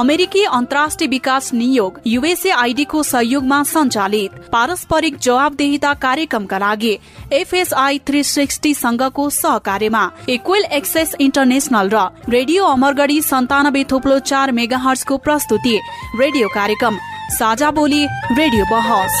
अमेरिकी अन्तर्राष्ट्रिय विकास नियोग युएसए आइडीको सहयोगमा सञ्चालित पारस्परिक जवाबदेहिता कार्यक्रमका लागि एफएसआई थ्री सिक्सटी संघको सहकार्यमा इक्वेल एक्सेस इन्टरनेशनल र रेडियो अमरगढी सन्तानब्बे थोप्लो चार मेगा प्रस्तुति रेडियो कार्यक्रम साझा बोली रेडियो बहस।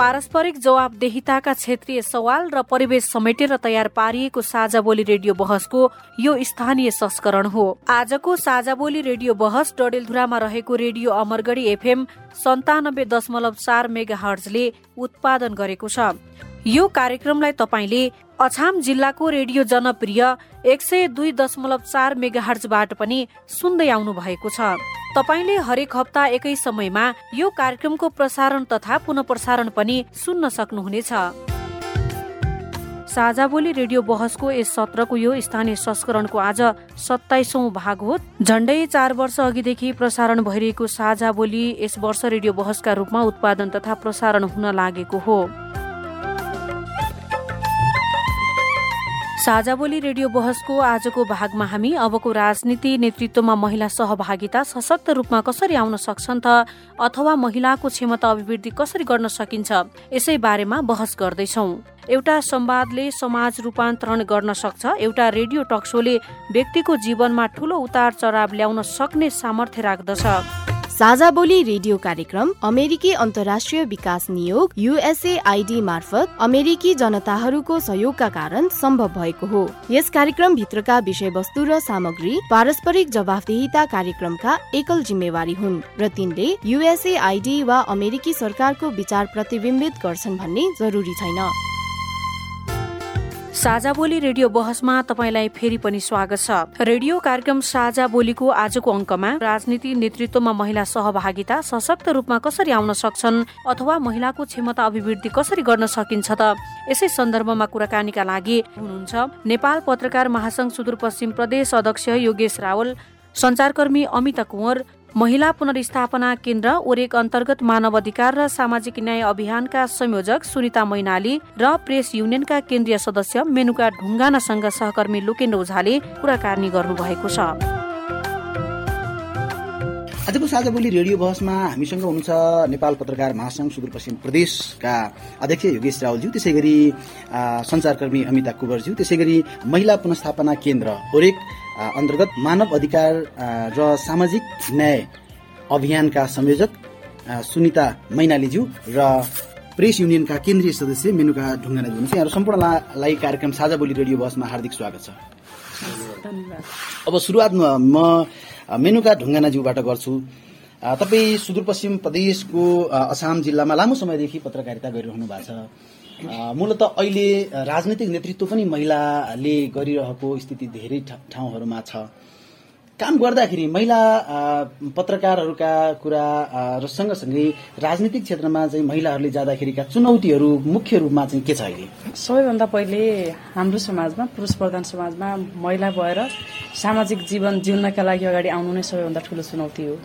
पारस्परिक जवाबदेहिताका क्षेत्रीय सवाल र परिवेश समेटेर तयार पारिएको साझा बोली रेडियो बहसको यो स्थानीय संस्करण हो। आजको साझा बोली रेडियो बहस डडेलधुरामा रहेको रेडियो अमरगढी एफएम सन्तानब्बे दशमलव चार मेगा हर्जले उत्पादन गरेको छ। यो कार्यक्रमलाई तपाईँले अछाम जिल्लाको रेडियो जनप्रिय एक सय दुई दशमलव चार मेगा हर्जबाट पनि सुन्दै आउनु भएको छ। तपाईँले हरेक हप्ता एकै समयमा यो कार्यक्रमको प्रसारण तथा पुनः प्रसारण पनि सुन्न सक्नुहुनेछ। साझा बोली रेडियो बहसको यस सत्रको यो स्थानीय संस्करणको आज सत्ताइसौं भाग हो। झण्डै चार वर्ष अघिदेखि प्रसारण भइरहेको साझा बोली यस वर्ष रेडियो बहसका रूपमा उत्पादन तथा प्रसारण हुन लागेको हो। साझा बोली रेडियो बहसको आजको भागमा हामी अबको राजनीति नेतृत्वमा महिला सहभागिता सशक्त रूपमा कसरी आउन सक्छन् त अथवा महिलाको क्षमता अभिवृद्धि कसरी गर्न सकिन्छ यसै बारेमा बहस गर्दैछौ। एउटा संवादले समाज रूपान्तरण गर्न सक्छ एउटा रेडियो टक्सोले व्यक्तिको जीवनमा ठूलो उतार चढाव ल्याउन सक्ने सामर्थ्य राख्दछ। साझा बोली रेडियो कार्यक्रम अमेरिकी अन्तर्राष्ट्रिय विकास नियोग युएसएआईडी मार्फत अमेरिकी जनताहरूको सहयोगका कारण सम्भव भएको हो। यस कार्यक्रम भित्रका विषयवस्तु र सामग्री पारस्परिक जवाफदेहिता कार्यक्रमका एकल जिम्मेवारी हुन् र तिनले युएसएआईडी वा अमेरिकी सरकारको विचार प्रतिबिम्बित गर्छन् भन्ने जरुरी छैन। साझा बोली रेडियो बहसमा तपाईँलाई फेरि पनि स्वागत छ। रेडियो कार्यक्रम साझा बोलीको आजको अङ्कमा राजनीति नेतृत्वमा महिला सहभागिता सशक्त रूपमा कसरी आउन सक्छन् अथवा महिलाको क्षमता अभिवृद्धि कसरी गर्न सकिन्छ त? यसै सन्दर्भमा कुराकानीका लागि हुनुहुन्छ नेपाल पत्रकार महासंघ सुदूरपश्चिम प्रदेश अध्यक्ष योगेश रावल संचारकर्मी अमिता कुँवर महिला पुनर्स्थापना केन्द्र ओरेक अन्तर्गत मानव अधिकार र सामाजिक न्याय अभियानका संयोजक सुनिता मैनाली र प्रेस युनियनका केन्द्रीय सदस्य मेनुका ढुङ्गानासँग सहकर्मी लुकेन्द्र ओझाले कुराकानी गर्नुभएको छ। आजको साझा बोली रेडियो बहसमा हामीसँग हुनुहुन्छ नेपाल पत्रकार महासंघ सुदूरपश्चिम प्रदेशका अध्यक्ष योगेश रावलज्यू त्यसै गरी संचारकर्मी अमिता कुवरज्यू त्यसै गरी महिला पुनस्थापना केन्द्र ओरेक अन्तर्गत मानव अधिकार र सामाजिक न्याय अभियानका संयोजक सुनिता मैनालीज्यू र प्रेस युनियनका केन्द्रीय सदस्य मेनुका ढुङ्गानाजी हुनुहुन्छ यहाँहरू सम्पूर्णलाई कार्यक्रम साझा बोली रेडियो बसमा हार्दिक स्वागत छ। अब सुरुवातमा म मेनुका ढुङ्गानाज्यूबाट गर्छु। तपाईँ सुदूरपश्चिम प्रदेशको असाम जिल्लामा लामो समयदेखि पत्रकारिता गरिरहनु भएको छ। मूलत अहिले राजनैतिक नेतृत्व पनि महिलाले गरिरहेको स्थिति धेरै ठाउँहरूमा छ। काम गर्दाखेरि महिला पत्रकारहरूका कुरा र सँगसँगै राजनीतिक क्षेत्रमा चाहिँ महिलाहरूले जाँदाखेरिका चुनौतीहरू मुख्य रूपमा चाहिँ के छ अहिले? सबैभन्दा पहिले हाम्रो समाजमा पुरुष प्रधान समाजमा महिला भएर सामाजिक जीवन जिउनका लागि अगाडि आउनु नै सबैभन्दा ठूलो चुनौती हो।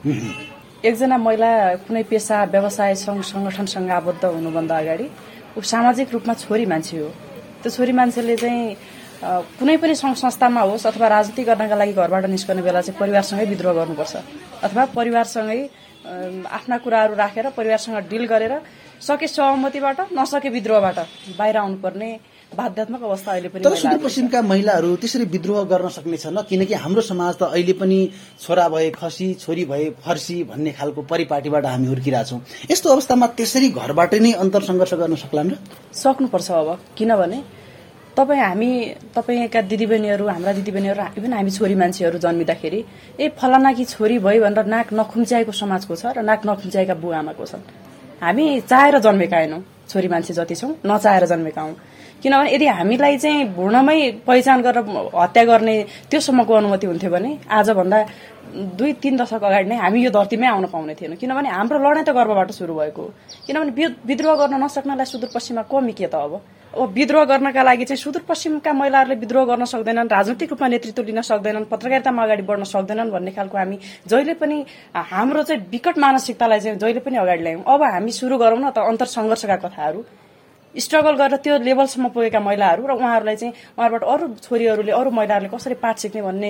एकजना महिला कुनै पेसा व्यवसाय सङ्गठनसँग आबद्ध हुनुभन्दा अगाडि ऊ सामाजिक रूपमा छोरी मान्छे हो। त्यो छोरी मान्छेले चाहिँ कुनै पनि सङ्घ संस्थामा होस् अथवा राजनीति गर्नका लागि घरबाट निस्कने बेला चाहिँ परिवारसँगै विद्रोह गर्नुपर्छ। अथवा परिवारसँगै आफ्ना कुराहरू राखेर परिवारसँग डिल गरेर सके सहमतिबाट नसके विद्रोहबाट बाहिर आउनुपर्ने बाध्यात्मक अवस्था अहिले पनि तर सुदूरपश्चिमका महिलाहरू त्यसरी विद्रोह गर्न सक्ने छैन किनकि हाम्रो समाज त अहिले पनि छोरा भए खसी छोरी भए फर्सी भन्ने खालको परिपाटीबाट हामी हुर्किरहेछौँ। यस्तो अवस्थामा त्यसरी घरबाट नै अन्तर सङ्घर्ष गर्न सक्लान् र? सक्नुपर्छ अब किनभने तपाईँ हामी तपाईँका दिदीबहिनीहरू हाम्रा दिदीबहिनीहरू इभन हामी छोरी मान्छेहरू जन्मिँदाखेरि ए फलाना कि छोरी भयो भनेर नाक नखुम्च्याएको समाजको छ र नाक नखुम्च्याएका बुवा आमाको छन् हामी चाहेर जन्मेका होइनौँ छोरी मान्छे जति छौँ नचाहेर जन्मेका हौँ। किनभने यदि हामीलाई चाहिँ भ्रूणमै पहिचान गरेर हत्या गर्ने त्योसम्मको अनुमति हुन्थ्यो भने आजभन्दा दुई तिन दशक अगाडि नै हामी यो धरतीमै आउन पाउने थिएनौँ। किनभने हाम्रो लडाइँ त गर्वबाट सुरु भएको हो। किनभने विद्रोह गर्न नसक्नलाई सुदूरपश्चिममा कमी के त अब? अब विद्रोह गर्नका लागि चाहिँ सुदूरपश्चिमका महिलाहरूले विद्रोह गर्न सक्दैनन् राजनैतिक रूपमा नेतृत्व लिन सक्दैनन् पत्रकारितामा अगाडि बढ्न सक्दैनन् भन्ने खालको हामी जहिले पनि हाम्रो चाहिँ विकट मानसिकतालाई चाहिँ जहिले पनि अगाडि ल्यायौँ। अब हामी सुरु गरौँ न त अन्तर सङ्घर्षका कथाहरू। स्ट्रगल गरेर त्यो लेभलसम्म पुगेका महिलाहरू र उहाँहरूलाई चाहिँ उहाँहरूबाट अरू छोरीहरूले अरू महिलाहरूले कसरी पाठ सिक्ने भन्ने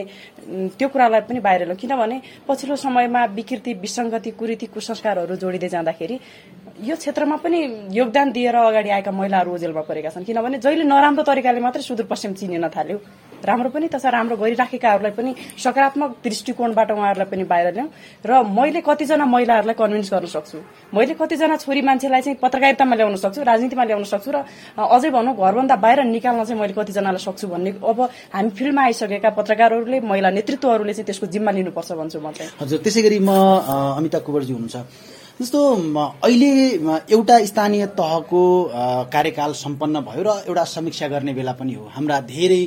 त्यो कुरालाई पनि बाहिर ल्याउँ। किनभने पछिल्लो समयमा विकृति विसङ्गति कुरीति कुसंस्कारहरू जोडिँदै जाँदाखेरि यो क्षेत्रमा पनि योगदान दिएर अगाडि आएका महिलाहरू ओजेलमा परेका छन्। किनभने जहिले नराम्रो तरिकाले मात्रै सुदूरपश्चिम चिनिन थाल्यो। राम्रो पनि तथा राम्रो गरिराखेकाहरूलाई पनि सकारात्मक दृष्टिकोणबाट उहाँहरूलाई पनि बाहिर ल्याउँ। र मैले कतिजना महिलाहरूलाई कन्भिन्स गर्न सक्छु। मैले कतिजना छोरी मान्छेलाई चाहिँ पत्रकारितामा ल्याउन सक्छु राजनीतिमा ल्याउन सक्छु र अझै भनौँ घरभन्दा बाहिर निकाल्न चाहिँ मैले कतिजनालाई सक्छु भन्ने अब हामी फिल्डमा आइसकेका पत्रकारहरूले महिला नेतृत्वहरूले चाहिँ त्यसको जिम्मा लिनुपर्छ भन्छु म चाहिँ। हजुर त्यसै गरी म अमिता कुवरजी हुनुहुन्छ। जस्तो अहिले एउटा स्थानीय तहको कार्यकाल सम्पन्न भयो र एउटा समीक्षा गर्ने बेला पनि हो। हाम्रा धेरै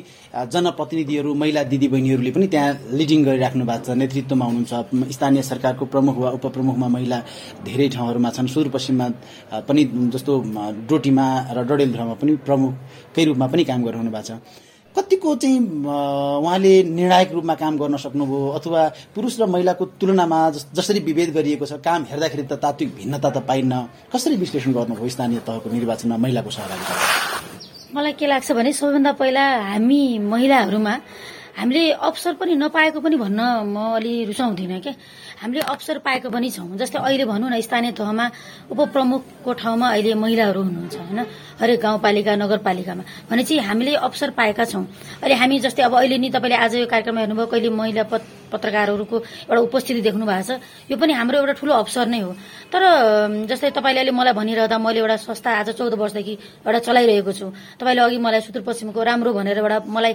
जनप्रतिनिधिहरू महिला दिदीबहिनीहरूले पनि त्यहाँ लिडिङ गरिराख्नु भएको छ नेतृत्वमा हुनुहुन्छ। स्थानीय सरकारको प्रमुख वा उपप्रमुखमा महिला धेरै ठाउँहरूमा छन्। सुदूरपश्चिममा पनि जस्तो डोटीमा र डडेलधुरामा पनि प्रमुखकै रूपमा पनि काम गरिरहनु भएको छ। कतिको चाहिँ उहाँले निर्णायक रूपमा काम गर्न सक्नुभयो अथवा पुरुष र महिलाको तुलनामा जसरी विभेद गरिएको छ काम हेर्दाखेरि त तात्विक भिन्नता त पाइन्न। कसरी विश्लेषण गर्नुभयो स्थानीय तहको निर्वाचनमा महिलाको सहभागिता? मलाई के लाग्छ भने सबैभन्दा पहिला हामी महिलाहरूमा हामीले अवसर पनि नपाएको पनि भन्न म अलि रुचाउँदिनँ क्या। हामीले अवसर पाएको पनि छौँ। जस्तै अहिले भनौँ न स्थानीय तहमा उपप्रमुखको ठाउँमा अहिले महिलाहरू हुनुहुन्छ होइन? हरेक गाउँपालिका नगरपालिकामा। भनेपछि हामीले अवसर पाएका छौँ। अहिले हामी जस्तै अब अहिले नि तपाईँले आज यो कार्यक्रममा हेर्नुभयो कहिले महिला पत्रकारहरूको एउटा उपस्थिति देख्नु भएको छ। यो पनि हाम्रो एउटा ठुलो अवसर नै हो। तर जस्तै तपाईँले अहिले मलाई भनिरहँदा मैले एउटा संस्था आज चौध वर्षदेखि एउटा चलाइरहेको छु। तपाईँले अघि मलाई सुदूरपश्चिमको राम्रो भनेर एउटा मलाई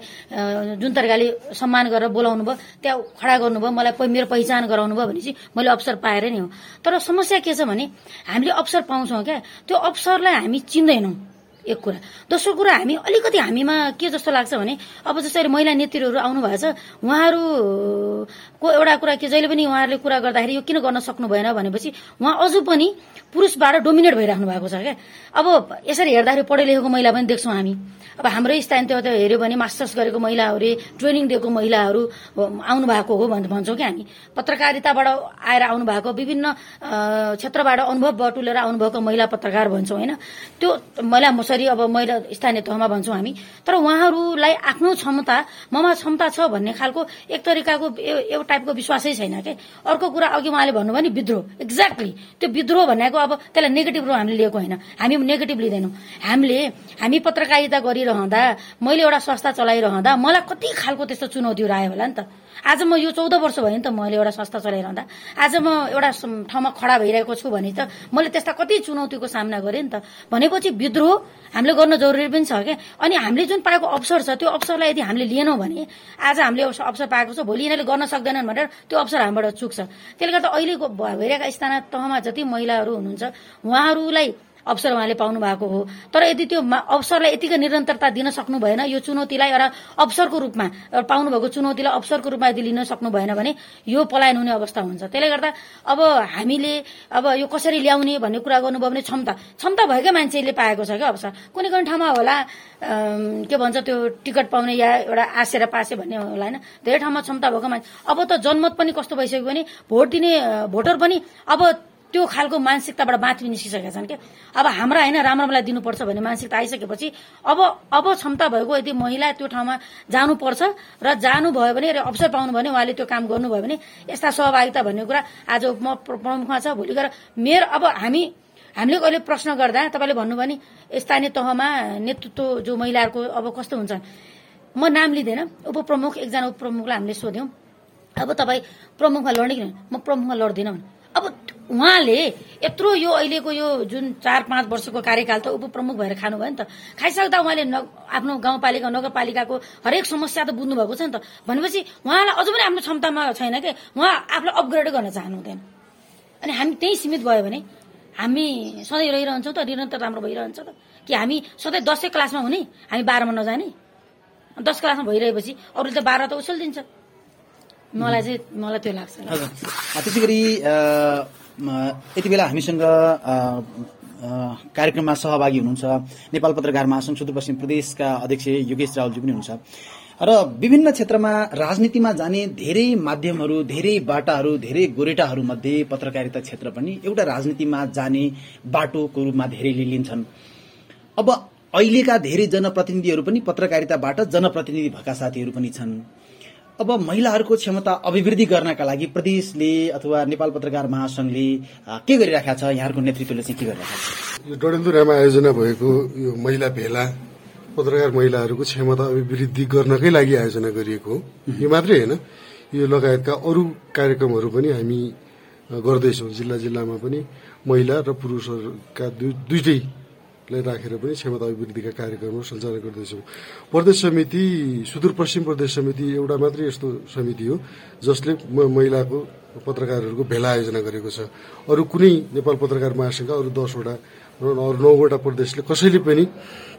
जुन तरिकाले सम्मान गरेर बोलाउनु भयो त्यहाँ खडा गर्नुभयो मलाई मेरो पहिचान गराउनु भयो भनेपछि मैले अवसर पाएर नै हो। तर समस्या के छ भने हामीले अवसर पाउँछौँ क्या। त्यो अवसरलाई हामी चिन्दैनौँ एक कुरा। दोस्रो कुरा हामी अलिकति हामीमा के जस्तो लाग्छ भने अब जसरी महिला नेतृहरू आउनुभएको छ उहाँहरूको एउटा कुरा के जहिले पनि उहाँहरूले कुरा गर्दाखेरि यो किन गर्न सक्नु भएन भनेपछि उहाँ अझ पनि पुरुषबाट डोमिनेट भइराख्नु भएको छ क्या। अब यसरी हेर्दाखेरि पढे लेखेको महिला पनि देख्छौँ हामी। अब हाम्रै स्थानीय तह हेऱ्यो भने मास्टर्स गरेको महिलाहरू ट्रेनिङ दिएको महिलाहरू आउनु भएको हो भन्छौँ कि हामी। पत्रकारिताबाट आएर आउनु भएको विभिन्न क्षेत्रबाट अनुभव बटुलेर आउनुभएको महिला पत्रकार भन्छौँ होइन? त्यो महिला मसरी अब महिला स्थानीय तहमा भन्छौँ हामी। तर उहाँहरूलाई आफ्नो क्षमता ममा क्षमता छ भन्ने खालको एक तरिकाको एउटा टाइपको विश्वासै छैन क्या अर्को कुरा अघि उहाँले भन्नुभयो नि विद्रोह। एक्ज्याक्टली त्यो विद्रोह भनेको अब त्यसलाई नेगेटिभ रूप हामीले लिएको होइन। हामी नेगेटिभ लिँदैनौँ। हामीले हामी पत्रकारिता गरी चलाइरहँदा मैले एउटा संस्था चलाइरहँदा मलाई कति खालको त्यस्तो चुनौतीहरू आयो होला नि त। आज म यो चौध वर्ष भयो नि त मैले एउटा संस्था चलाइरहँदा। आज म एउटा ठाउँमा खडा भइरहेको छु भने त मैले त्यस्ता कति चुनौतीको सामना गरेँ नि त। भनेपछि विद्रोह हामीले गर्न जरुरी पनि छ क्या। अनि हामीले जुन पाएको अवसर छ त्यो अवसरलाई यदि हामीले लिएनौँ भने आज हामीले अवसर पाएको छ भोलि यिनीहरूले गर्न सक्दैनन् भनेर त्यो अवसर हामीबाट चुक्छ। त्यसले गर्दा अहिलेको भइरहेका स्थानीय तहमा जति महिलाहरू हुनुहुन्छ उहाँहरूलाई अवसर उहाँले पाउनु भएको हो। तर यदि त्यो अवसरलाई यतिकै निरन्तरता दिन सक्नु भएन यो चुनौतीलाई एउटा अवसरको रूपमा पाउनुभएको चुनौतीलाई अवसरको रूपमा यदि लिन सक्नु भएन भने यो पलायन हुने अवस्था हुन्छ। त्यसले गर्दा अब हामीले अब यो कसरी ल्याउने भन्ने कुरा गर्नुभयो भने क्षमता। क्षमता भएकै मान्छेले पाएको छ क्या अवसर। कुनै कुनै ठाउँमा होला के भन्छ त्यो टिकट पाउने या एउटा आसेर पासे भन्ने होला होइन। धेरै ठाउँमा क्षमता भएको मान्छे अब त जनमत पनि कस्तो भइसक्यो भने भोट दिने भोटर पनि अब त्यो खालको मानसिकताबाट बाँच्नु निस्किसकेका छन् क्या अब हाम्रा होइन राम्रोलाई दिनुपर्छ भन्ने मानसिकता आइसकेपछि अब अब क्षमता भएको यदि महिला त्यो ठाउँमा जानुपर्छ र जानुभयो भने अवसर पाउनु भने उहाँले त्यो काम गर्नुभयो भने यस्ता सहभागिता भन्ने कुरा आज म प्रमुखमा छ भोलि गएर मेरो अब हामी हामीले कहिले प्रश्न गर्दा तपाईँले भन्नुभयो नि स्थानीय तहमा नेतृत्व जो महिलाहरूको अब कस्तो हुन्छ म नाम लिँदैन उपप्रमुख एकजना उपप्रमुखलाई हामीले सोध्यौँ। अब तपाईँ प्रमुखमा लड्ने किन? म प्रमुखमा लड्दिनँ अब उहाँले यत्रो यो अहिलेको यो जुन चार पाँच वर्षको कार्यकाल त उपप्रमुख भएर खानुभयो नि त। खाइसक्दा उहाँले आफ्नो गाउँपालिका नगरपालिकाको हरेक समस्या त बुझ्नु भएको छ नि त। भनेपछि उहाँलाई अझ पनि आफ्नो क्षमतामा छैन कि? उहाँ आफूलाई अपग्रेड गर्न चाहनु हुँदैन अनि हामी त्यही सीमित भयो भने हामी सधैँ रहिरहन्छौँ त निरन्तर राम्रो भइरहन्छ त। कि हामी सधैँ दसै क्लासमा हुने? हामी बाह्रमा नजाने? दस क्लासमा भइरहेपछि अरूले त बाह्र त उछल दिन्छ मलाई चाहिँ मलाई त्यो लाग्छ। त्यसै गरी यति बेला हामीसँग कार्यक्रममा सहभागी हुनुहुन्छ नेपाल पत्रकार महासंघ सुदूरपश्चिम प्रदेशका अध्यक्ष योगेश रावलजी पनि हुनुहुन्छ। र विभिन्न क्षेत्रमा राजनीतिमा जाने धेरै माध्यमहरू धेरै बाटाहरू धेरै गोरेटाहरू मध्ये पत्रकारिता क्षेत्र पनि एउटा राजनीतिमा जाने बाटोको रूपमा धेरैले लिन्छन् अब अहिलेका धेरै जनप्रतिनिधिहरू पनि पत्रकारिताबाट जनप्रतिनिधि भएका साथीहरू पनि छन्। अब महिलाहरूको क्षमता अभिवृद्धि गर्नका लागि प्रदेशले अथवा नेपाल पत्रकार महासंघले के गरिरहेका छ? यहाँहरूको नेतृत्वले चाहिँ के गरिरहेका छ? यो डडेलधुरामा आयोजना भएको यो महिला भेला पत्रकार महिलाहरूको क्षमता अभिवृद्धि गर्नकै लागि आयोजना गरिएको हो। यो मात्रै होइन यो लगायतका अरू कार्यक्रमहरू पनि हामी गर्दैछौँ। जिल्ला जिल्लामा पनि महिला र पुरुषहरूका दुई- दुइटैलाई राखेर पनि क्षमता अभिवृद्धिका कार्यक्रमहरू सञ्चालन गर्दैछौँ। प्रदेश समिति सुदूरपश्चिम प्रदेश समिति एउटा मात्रै यस्तो समिति हो जसले महिलाको पत्रकारहरूको भेला आयोजना गरेको छ। अरू कुनै नेपाल पत्रकार महासंघका अरू दसवटा अरू नौवटा प्रदेशले कसैले पनि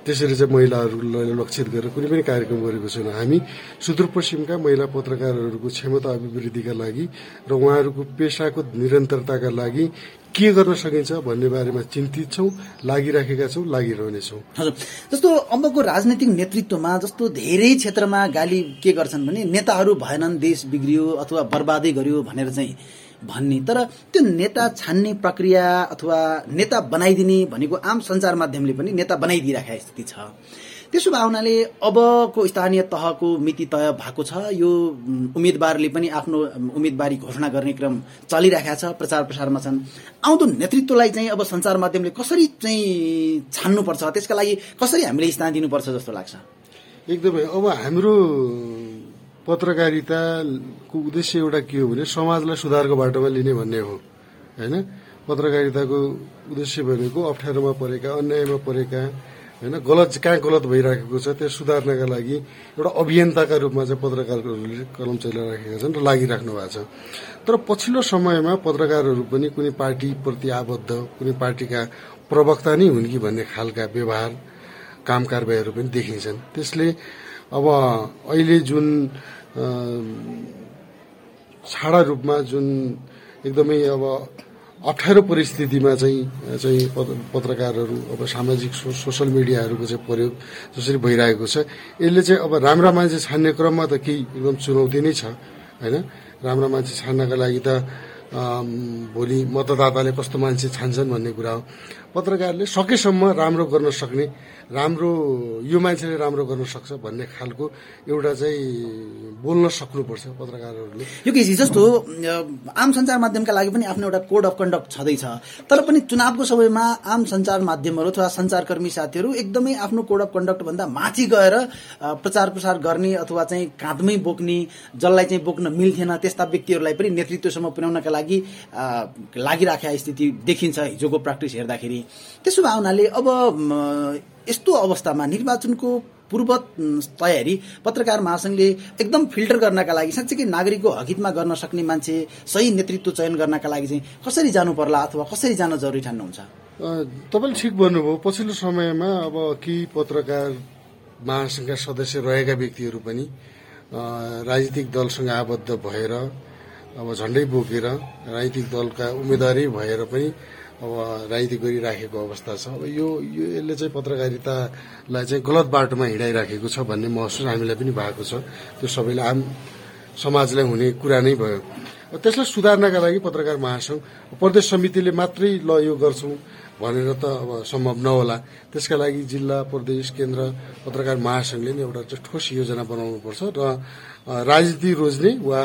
त्यसरी चाहिँ महिलाहरूलाई लक्षित गरेर कुनै पनि कार्यक्रम गरेको छैन। हामी सुदूरपश्चिमका महिला पत्रकारहरूको क्षमता अभिवृद्धिका लागि र उहाँहरूको पेसाको निरन्तरताका लागि के गर्न सकिन्छ भन्ने बारेमा चिन्तित छौँ लागिराखेका छौँ लागिरहनेछौँ। जस्तो अबको राजनैतिक नेतृत्वमा जस्तो धेरै क्षेत्रमा गाली के गर्छन् भने नेताहरू भएनन् देश बिग्रियो अथवा बर्बादै गर्यो भनेर चाहिँ भन्ने। तर त्यो नेता छान्ने प्रक्रिया अथवा नेता बनाइदिने भनेको आम सञ्चार माध्यमले पनि नेता बनाइदिइराखेका स्थिति छ। त्यसो भए हुनाले अबको स्थानीय तहको मिति तय भएको छ। यो उम्, उम्मेद्वारले पनि आफ्नो उम्, उम्मेदवारी घोषणा गर्ने क्रम चलिरहेको छ प्रचार प्रसारमा छन्। आउँदो नेतृत्वलाई चाहिँ अब सञ्चार माध्यमले कसरी चाहिँ छान्नुपर्छ त्यसका लागि कसरी हामीले स्थान दिनुपर्छ जस्तो लाग्छ? एकदमै। अब हाम्रो पत्रकारिताको उद्देश्य एउटा के हो भने समाजलाई सुधारको बाटोमा लिने भन्ने हो होइन? पत्रकारिताको उद्देश्य भनेको अप्ठ्यारोमा परेका अन्यायमा परेका होइन? गलत कहाँ गलत भइराखेको छ त्यो सुधार्नका लागि एउटा अभियन्ताका रूपमा चाहिँ पत्रकारहरूले कलम चलाइराखेका छन् र लागिराख्नु भएको छ। तर पछिल्लो समयमा पत्रकारहरू पनि कुनै पार्टीप्रति आबद्ध कुनै पार्टीका प्रवक्ता नै हुन् कि भन्ने खालका व्यवहार काम कारबाहीहरू पनि देखिन्छन्। त्यसले अब अहिले जुन छाडा रूपमा जुन एकदमै अब अप्ठ्यारो परिस्थितिमा चाहिँ चाहिँ पत- पत्रकारहरू अब सामाजिक सो, सोसल मिडियाहरूको चाहिँ प्रयोग जसरी भइरहेको छ। यसले चाहिँ अब राम्रा मान्छे छान्ने क्रममा त केही एकदम चुनौती नै छ होइन? राम्रा मान्छे छान्नका लागि त भोलि मतदाताले कस्तो मान्छे छान्छन् भन्ने कुरा हो। पत्रकारले सकेसम्म राम्रो गर्न सक्ने राम्रो यो मान्छेले राम्रो गर्न सक्छ भन्ने खालको एउटा चाहिँ बोल्न सक्नुपर्छ पत्रकारहरूले। यो केसी जस्तो आम सञ्चार माध्यमका लागि पनि आफ्नो एउटा कोड अफ कन्डक्ट छँदैछ। तर पनि चुनावको समयमा आम सञ्चार माध्यमहरू अथवा सञ्चारकर्मी साथीहरू एकदमै आफ्नो कोड अफ कन्डक्ट भन्दा माथि गएर प्रचार प्रसार गर्ने अथवा चाहिँ काँधमै बोक्ने जसलाई चाहिँ बोक्न मिल्थेन त्यस्ता व्यक्तिहरूलाई पनि नेतृत्वसम्म पुर्याउनका लागि लागिराखेका स्थिति देखिन्छ हिजोको प्र्याक्टिस हेर्दाखेरि। त्यसो भए हुनाले अब यस्तो अवस्थामा निर्वाचनको पूर्व तयारी पत्रकार महासंघले एकदम फिल्टर गर्नका लागि साँच्चीकै नागरिकको हकितमा गर्न सक्ने मान्छे सही नेतृत्व चयन गर्नका लागि चाहिँ कसरी जानु पर्ला अथवा कसरी जान जरुरी ठान्नुहुन्छ? तपाईँले ठिक भन्नुभयो। पछिल्लो समयमा अब केही पत्रकार महासंघका सदस्य रहेका व्यक्तिहरू पनि राजनीतिक दलसँग आबद्ध भएर अब झन्डै बोकेर राजनीतिक दलका उम्मेदवारै भएर पनि अब राजनीति गरिराखेको अवस्था छ। अब यो यो यसले चाहिँ पत्रकारितालाई चाहिँ गलत बाटोमा हिँडाइराखेको छ भन्ने महसुस हामीलाई पनि भएको छ। त्यो सबैलाई आम समाजलाई हुने कुरा नै भयो। त्यसलाई सुधार्नका लागि पत्रकार महासंघ प्रदेश समितिले मात्रै ल यो गर्छौँ। भनेर त अब सम्भव नहोला। त्यसका लागि जिल्ला प्रदेश केन्द्र पत्रकार महासंघले नै एउटा ठोस योजना बनाउनुपर्छ र राजनीति रोज्ने वा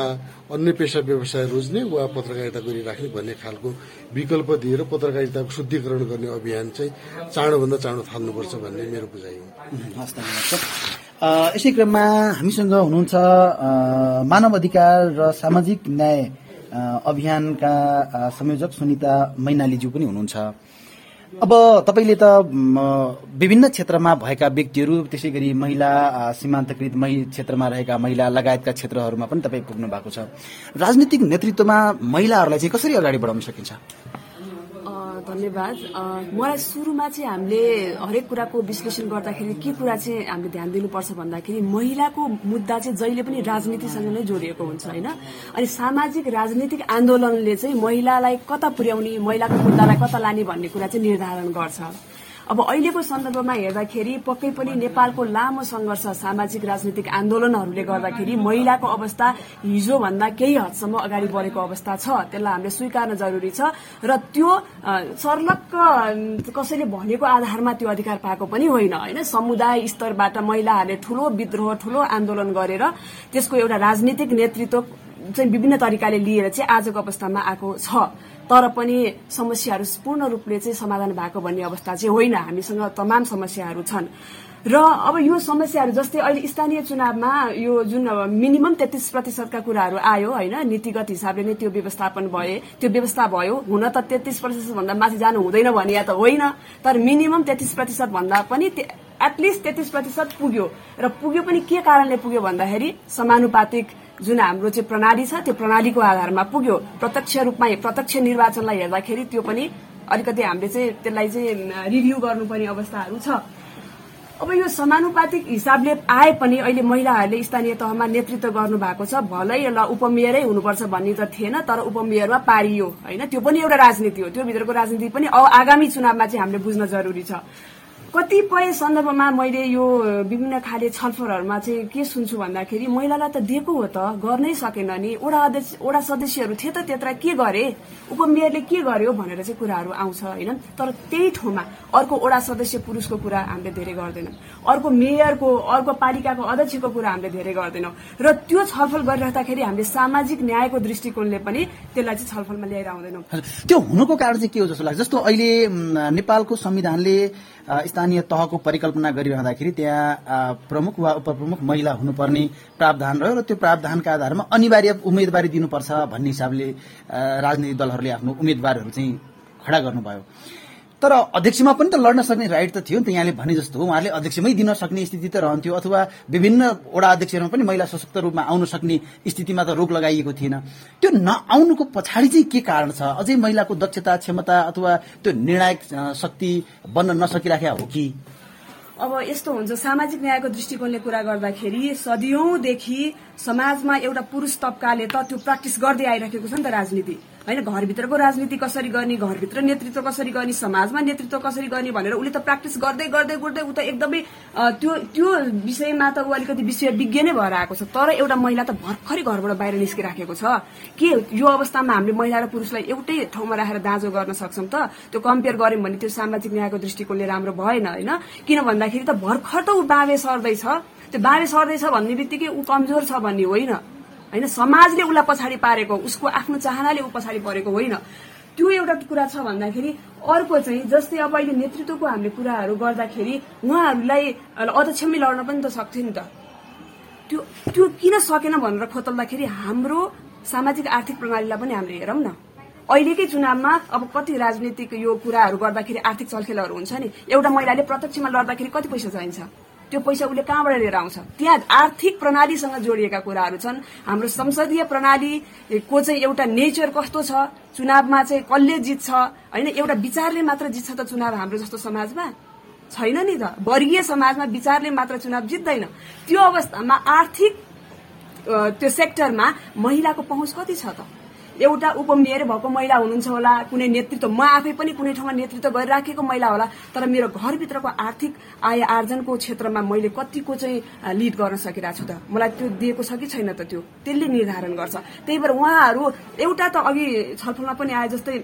अन्य पेसा व्यवसाय रोज्ने वा पत्रकारिता गरिराख्ने भन्ने खालको विकल्प दिएर पत्रकारिताको शुद्धिकरण गर्ने अभियान चाहिँ चाँडोभन्दा चाँडो थाल्नुपर्छ भन्ने मेरो बुझाइ हो। यसै क्रममा हामीसँग हुनुहुन्छ मानव अधिकार र सामाजिक न्याय अभियानका संयोजक सुनिता मैनालीज्यू पनि हुनुहुन्छ। अब तपाईँले त विभिन्न क्षेत्रमा भएका व्यक्तिहरू त्यसै गरी महिला सीमान्तकृत मै क्षेत्रमा रहेका महिला लगायतका क्षेत्रहरूमा पनि तपाईँ पुग्नु भएको छ। राजनीतिक नेतृत्वमा महिलाहरूलाई चाहिँ कसरी अगाडि बढाउन सकिन्छ? धन्यवाद। मलाई सुरुमा चाहिँ हामीले हरेक कुराको विश्लेषण गर्दाखेरि के कुरा चाहिँ हामीले ध्यान दिनुपर्छ भन्दाखेरि महिलाको मुद्दा चाहिँ जहिले पनि राजनीतिसँग नै जोडिएको हुन्छ होइन? अनि सामाजिक राजनीतिक आन्दोलनले चाहिँ महिलालाई कता पुर्याउने महिलाको मुद्दालाई कता लाने भन्ने कुरा चाहिँ निर्धारण गर्छ। अब अहिलेको सन्दर्भमा हेर्दाखेरि पक्कै पनि नेपालको लामो संघर्ष सामाजिक राजनीतिक आन्दोलनहरूले गर्दाखेरि महिलाको अवस्था हिजोभन्दा केही हदसम्म अगाडि बढेको अवस्था छ। त्यसलाई हामीले स्वीकार्न जरुरी छ र त्यो सर्लक्क कसैले भनेको आधारमा त्यो अधिकार पाएको पनि होइन। होइन समुदाय स्तरबाट महिलाहरूले ठूलो विद्रोह ठूलो आन्दोलन गरेर त्यसको एउटा राजनीतिक नेतृत्व चाहिँ विभिन्न तरिकाले लिएर चाहिँ आजको अवस्थामा आएको छ। तर पनि समस्याहरू पूर्ण रूपले चाहिँ समाधान भएको भन्ने अवस्था चाहिँ होइन। हामीसँग तमाम समस्याहरू छन्। र अब यो समस्याहरू जस्तै अहिले स्थानीय चुनावमा यो जुन मिनिमम तेत्तिस प्रतिशतका कुराहरू आयो होइन नीतिगत हिसाबले नै त्यो व्यवस्थापन भए त्यो व्यवस्था भयो हुन त तेत्तिस प्रतिशत भन्दा माथि जानु हुँदैन भने या त होइन तर मिनिमम तेत्तिस प्रतिशत भन्दा पनि एटलिस्ट तेत्तिस प्रतिशत पुग्यो। र पुग्यो पनि के कारणले पुग्यो भन्दाखेरि समानुपातिक जुन हाम्रो चाहिँ प्रणाली छ त्यो प्रणालीको आधारमा पुग्यो। प्रत्यक्ष रूपमा प्रत्यक्ष निर्वाचनलाई हेर्दाखेरि त्यो पनि अलिकति हामीले चाहिँ त्यसलाई चाहिँ रिभ्यू गर्नुपर्ने अवस्थाहरू छ। अब यो समानुपातिक हिसाबले आए पनि अहिले महिलाहरूले स्थानीय तहमा नेतृत्व गर्नु भएको छ। भलै ल उपमेयरै हुनुपर्छ भन्ने त थिएन तर उपमेयरमा पारियो होइन? त्यो पनि एउटा राजनीति हो। त्यो भित्रको राजनीति पनि आगामी चुनावमा चाहिँ हामीले बुझ्न जरुरी छ। कतिपय सन्दर्भमा मैले यो विभिन्न खाले छलफलहरूमा चाहिँ के सुन्छु भन्दाखेरि महिलालाई त दिएको हो त गर्नै सकेन नि। ओडा अध्यक्ष ओडा सदस्यहरू थिए त त्यत्र के गरे? उपमेयरले के गर्यो भनेर चाहिँ कुराहरू आउँछ होइन? तर त्यही ठाउँमा अर्को ओडा सदस्य पुरुषको कुरा हामीले धेरै गर्दैनौँ। अर्को मेयरको अर्को पालिकाको अध्यक्षको कुरा हामीले धेरै गर्दैनौँ। र त्यो छलफल गरिराख्दाखेरि हामीले सामाजिक न्यायको दृष्टिकोणले पनि त्यसलाई चाहिँ छलफलमा ल्याएर आउँदैनौँ त्यो हुनुको कारण चाहिँ के हो जस्तो लाग्छ? जस्तो अहिले नेपालको संविधानले स्थानीय तहको परिकल्पना गरिरहँदाखेरि त्यहाँ प्रमुख वा उपप्रमुख महिला हुनुपर्ने प्रावधान रह्यो र त्यो प्रावधानका आधारमा अनिवार्य उम्मेदवारी दिनुपर्छ भन्ने हिसाबले राजनीतिक दलहरूले आफ्नो उम्मेद्वारहरू चाहिँ खडा गर्नुभयो। तर अध्यक्षमा पनि त लड्न सक्ने राइट त थियो नि त यहाँले भने जस्तो उहाँले अध्यक्षमै दिन सक्ने स्थिति त रहन्थ्यो अथवा विभिन्न वडा अध्यक्षहरूमा पनि महिला सशक्त रूपमा आउन सक्ने स्थितिमा त रोक लगाइएको थिएन। त्यो नआउनुको पछाडि चाहिँ के कारण छ? अझै महिलाको दक्षता क्षमता अथवा त्यो निर्णायक शक्ति बन्न नसकिराखेका हो कि? अब यस्तो हुन्छ सामाजिक न्यायको दृष्टिकोणले कुरा गर्दाखेरि सदियौंदेखि समाजमा एउटा पुरुष तब्काले त त्यो प्र्याक्टिस गर्दै आइरहेको छ नि त राजनीति। होइन घरभित्रको राजनीति कसरी गर्ने घरभित्र नेतृत्व कसरी गर्ने समाजमा नेतृत्व कसरी गर्ने भनेर उसले त प्र्याक्टिस गर्दै गर्दै गर्दै ऊ त एकदमै त्यो त्यो विषयमा त ऊ अलिकति विषय विज्ञ नै भएर आएको छ। तर एउटा महिला त भर्खरै घरबाट बाहिर निस्किराखेको छ। के यो अवस्थामा हामीले महिला र पुरुषलाई एउटै ठाउँमा राखेर दाँजो गर्न सक्छौँ त? त्यो कम्पेयर गर्यौँ भने त्यो सामाजिक न्यायको दृष्टिकोणले राम्रो भएन होइन? किन भन्दाखेरि त भर्खर त ऊ बाँबे सर्दैछ। त्यो बाँबे सर्दैछ भन्ने बित्तिकै ऊ कमजोर छ भन्ने होइन। होइन समाजले उसलाई पछाडि पारेको उसको आफ्नो चाहनाले ऊ पछाडि परेको होइन। त्यो एउटा कुरा छ भन्दाखेरि अर्को चाहिँ जस्तै अब अहिले नेतृत्वको हामीले कुराहरू गर्दाखेरि उहाँहरूलाई अध्यक्षमै लड्न पनि त सक्थ्यो नि त। त्यो त्यो किन सकेन भनेर खोतल्दाखेरि हाम्रो सामाजिक आर्थिक प्रणालीलाई पनि हामीले हेरौँ न। अहिलेकै चुनावमा अब कति राजनीतिक यो कुराहरू गर्दाखेरि आर्थिक चलखेलहरू हुन्छ नि। एउटा महिलाले प्रत्यक्षमा लड्दाखेरि कति पैसा चाहिन्छ? त्यो पैसा उसले कहाँबाट लिएर आउँछ? त्यहाँ आर्थिक प्रणालीसँग जोडिएका कुराहरू छन्। हाम्रो संसदीय प्रणालीको चाहिँ एउटा नेचर कस्तो छ? चुनावमा चाहिँ कसले जित्छ? होइन एउटा विचारले मात्र जित्छ त चुनाव हाम्रो जस्तो समाजमा? छैन नि त। वर्गीय समाजमा विचारले मात्र चुनाव जित्दैन। त्यो अवस्थामा आर्थिक त्यो सेक्टरमा महिलाको पहुँच कति छ त? एउटा उपमेयर भएको महिला हुनुहुन्छ होला कुनै नेतृत्व म आफै पनि कुनै ठाउँमा नेतृत्व गरिराखेको महिला होला तर मेरो घरभित्रको आर्थिक आय आर्जनको क्षेत्रमा मैले कतिको चाहिँ लिड गर्न सकिरहेको छु त। मलाई त्यो दिएको छ कि छैन त त्यो? त्यसले निर्धारण गर्छ। त्यही भएर उहाँहरू एउटा त अघि छलफलमा पनि आए जस्तै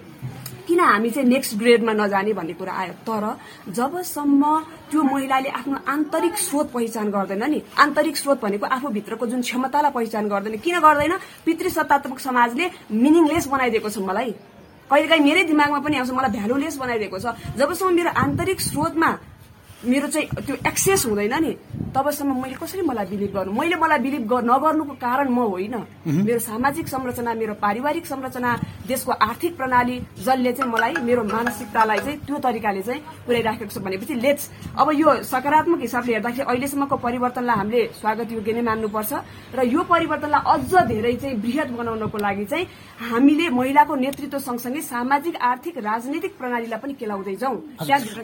किन हामी चाहिँ नेक्स्ट ग्रेडमा नजाने भन्ने कुरा आयो? तर जबसम्म त्यो महिलाले आफ्नो आन्तरिक स्रोत पहिचान गर्दैन नि आन्तरिक स्रोत भनेको आफूभित्रको जुन क्षमतालाई पहिचान गर्दैन। किन गर्दैन? पितृसत्तात्मक समाजले मिनिङलेस बनाइदिएको छ मलाई। कहिलेकाहीँ मेरै दिमागमा पनि आउँछ मलाई भ्यालुलेस बनाइदिएको छ। जबसम्म मेरो आन्तरिक स्रोतमा मेरो चाहिँ त्यो एक्सेस हुँदैन नि। तबसम्म मैले कसरी मलाई बिलिभ गर्नु? मैले मलाई बिलिभ नगर्नुको कारण म होइन। मेरो सामाजिक संरचना मेरो पारिवारिक संरचना देशको आर्थिक प्रणाली जसले चाहिँ मलाई मेरो मानसिकतालाई चाहिँ त्यो तरिकाले चाहिँ पुर्याइराखेको छ भनेपछि लेट्स अब यो सकारात्मक हिसाबले हेर्दाखेरि अहिलेसम्मको परिवर्तनलाई हामीले स्वागत योग्य नै मान्नुपर्छ। र यो परिवर्तनलाई अझ धेरै चाहिँ वृहत बनाउनको लागि चाहिँ हामीले महिलाको नेतृत्व सँगसँगै सामाजिक आर्थिक राजनीतिक प्रणालीलाई पनि केलाउँदै जाउँ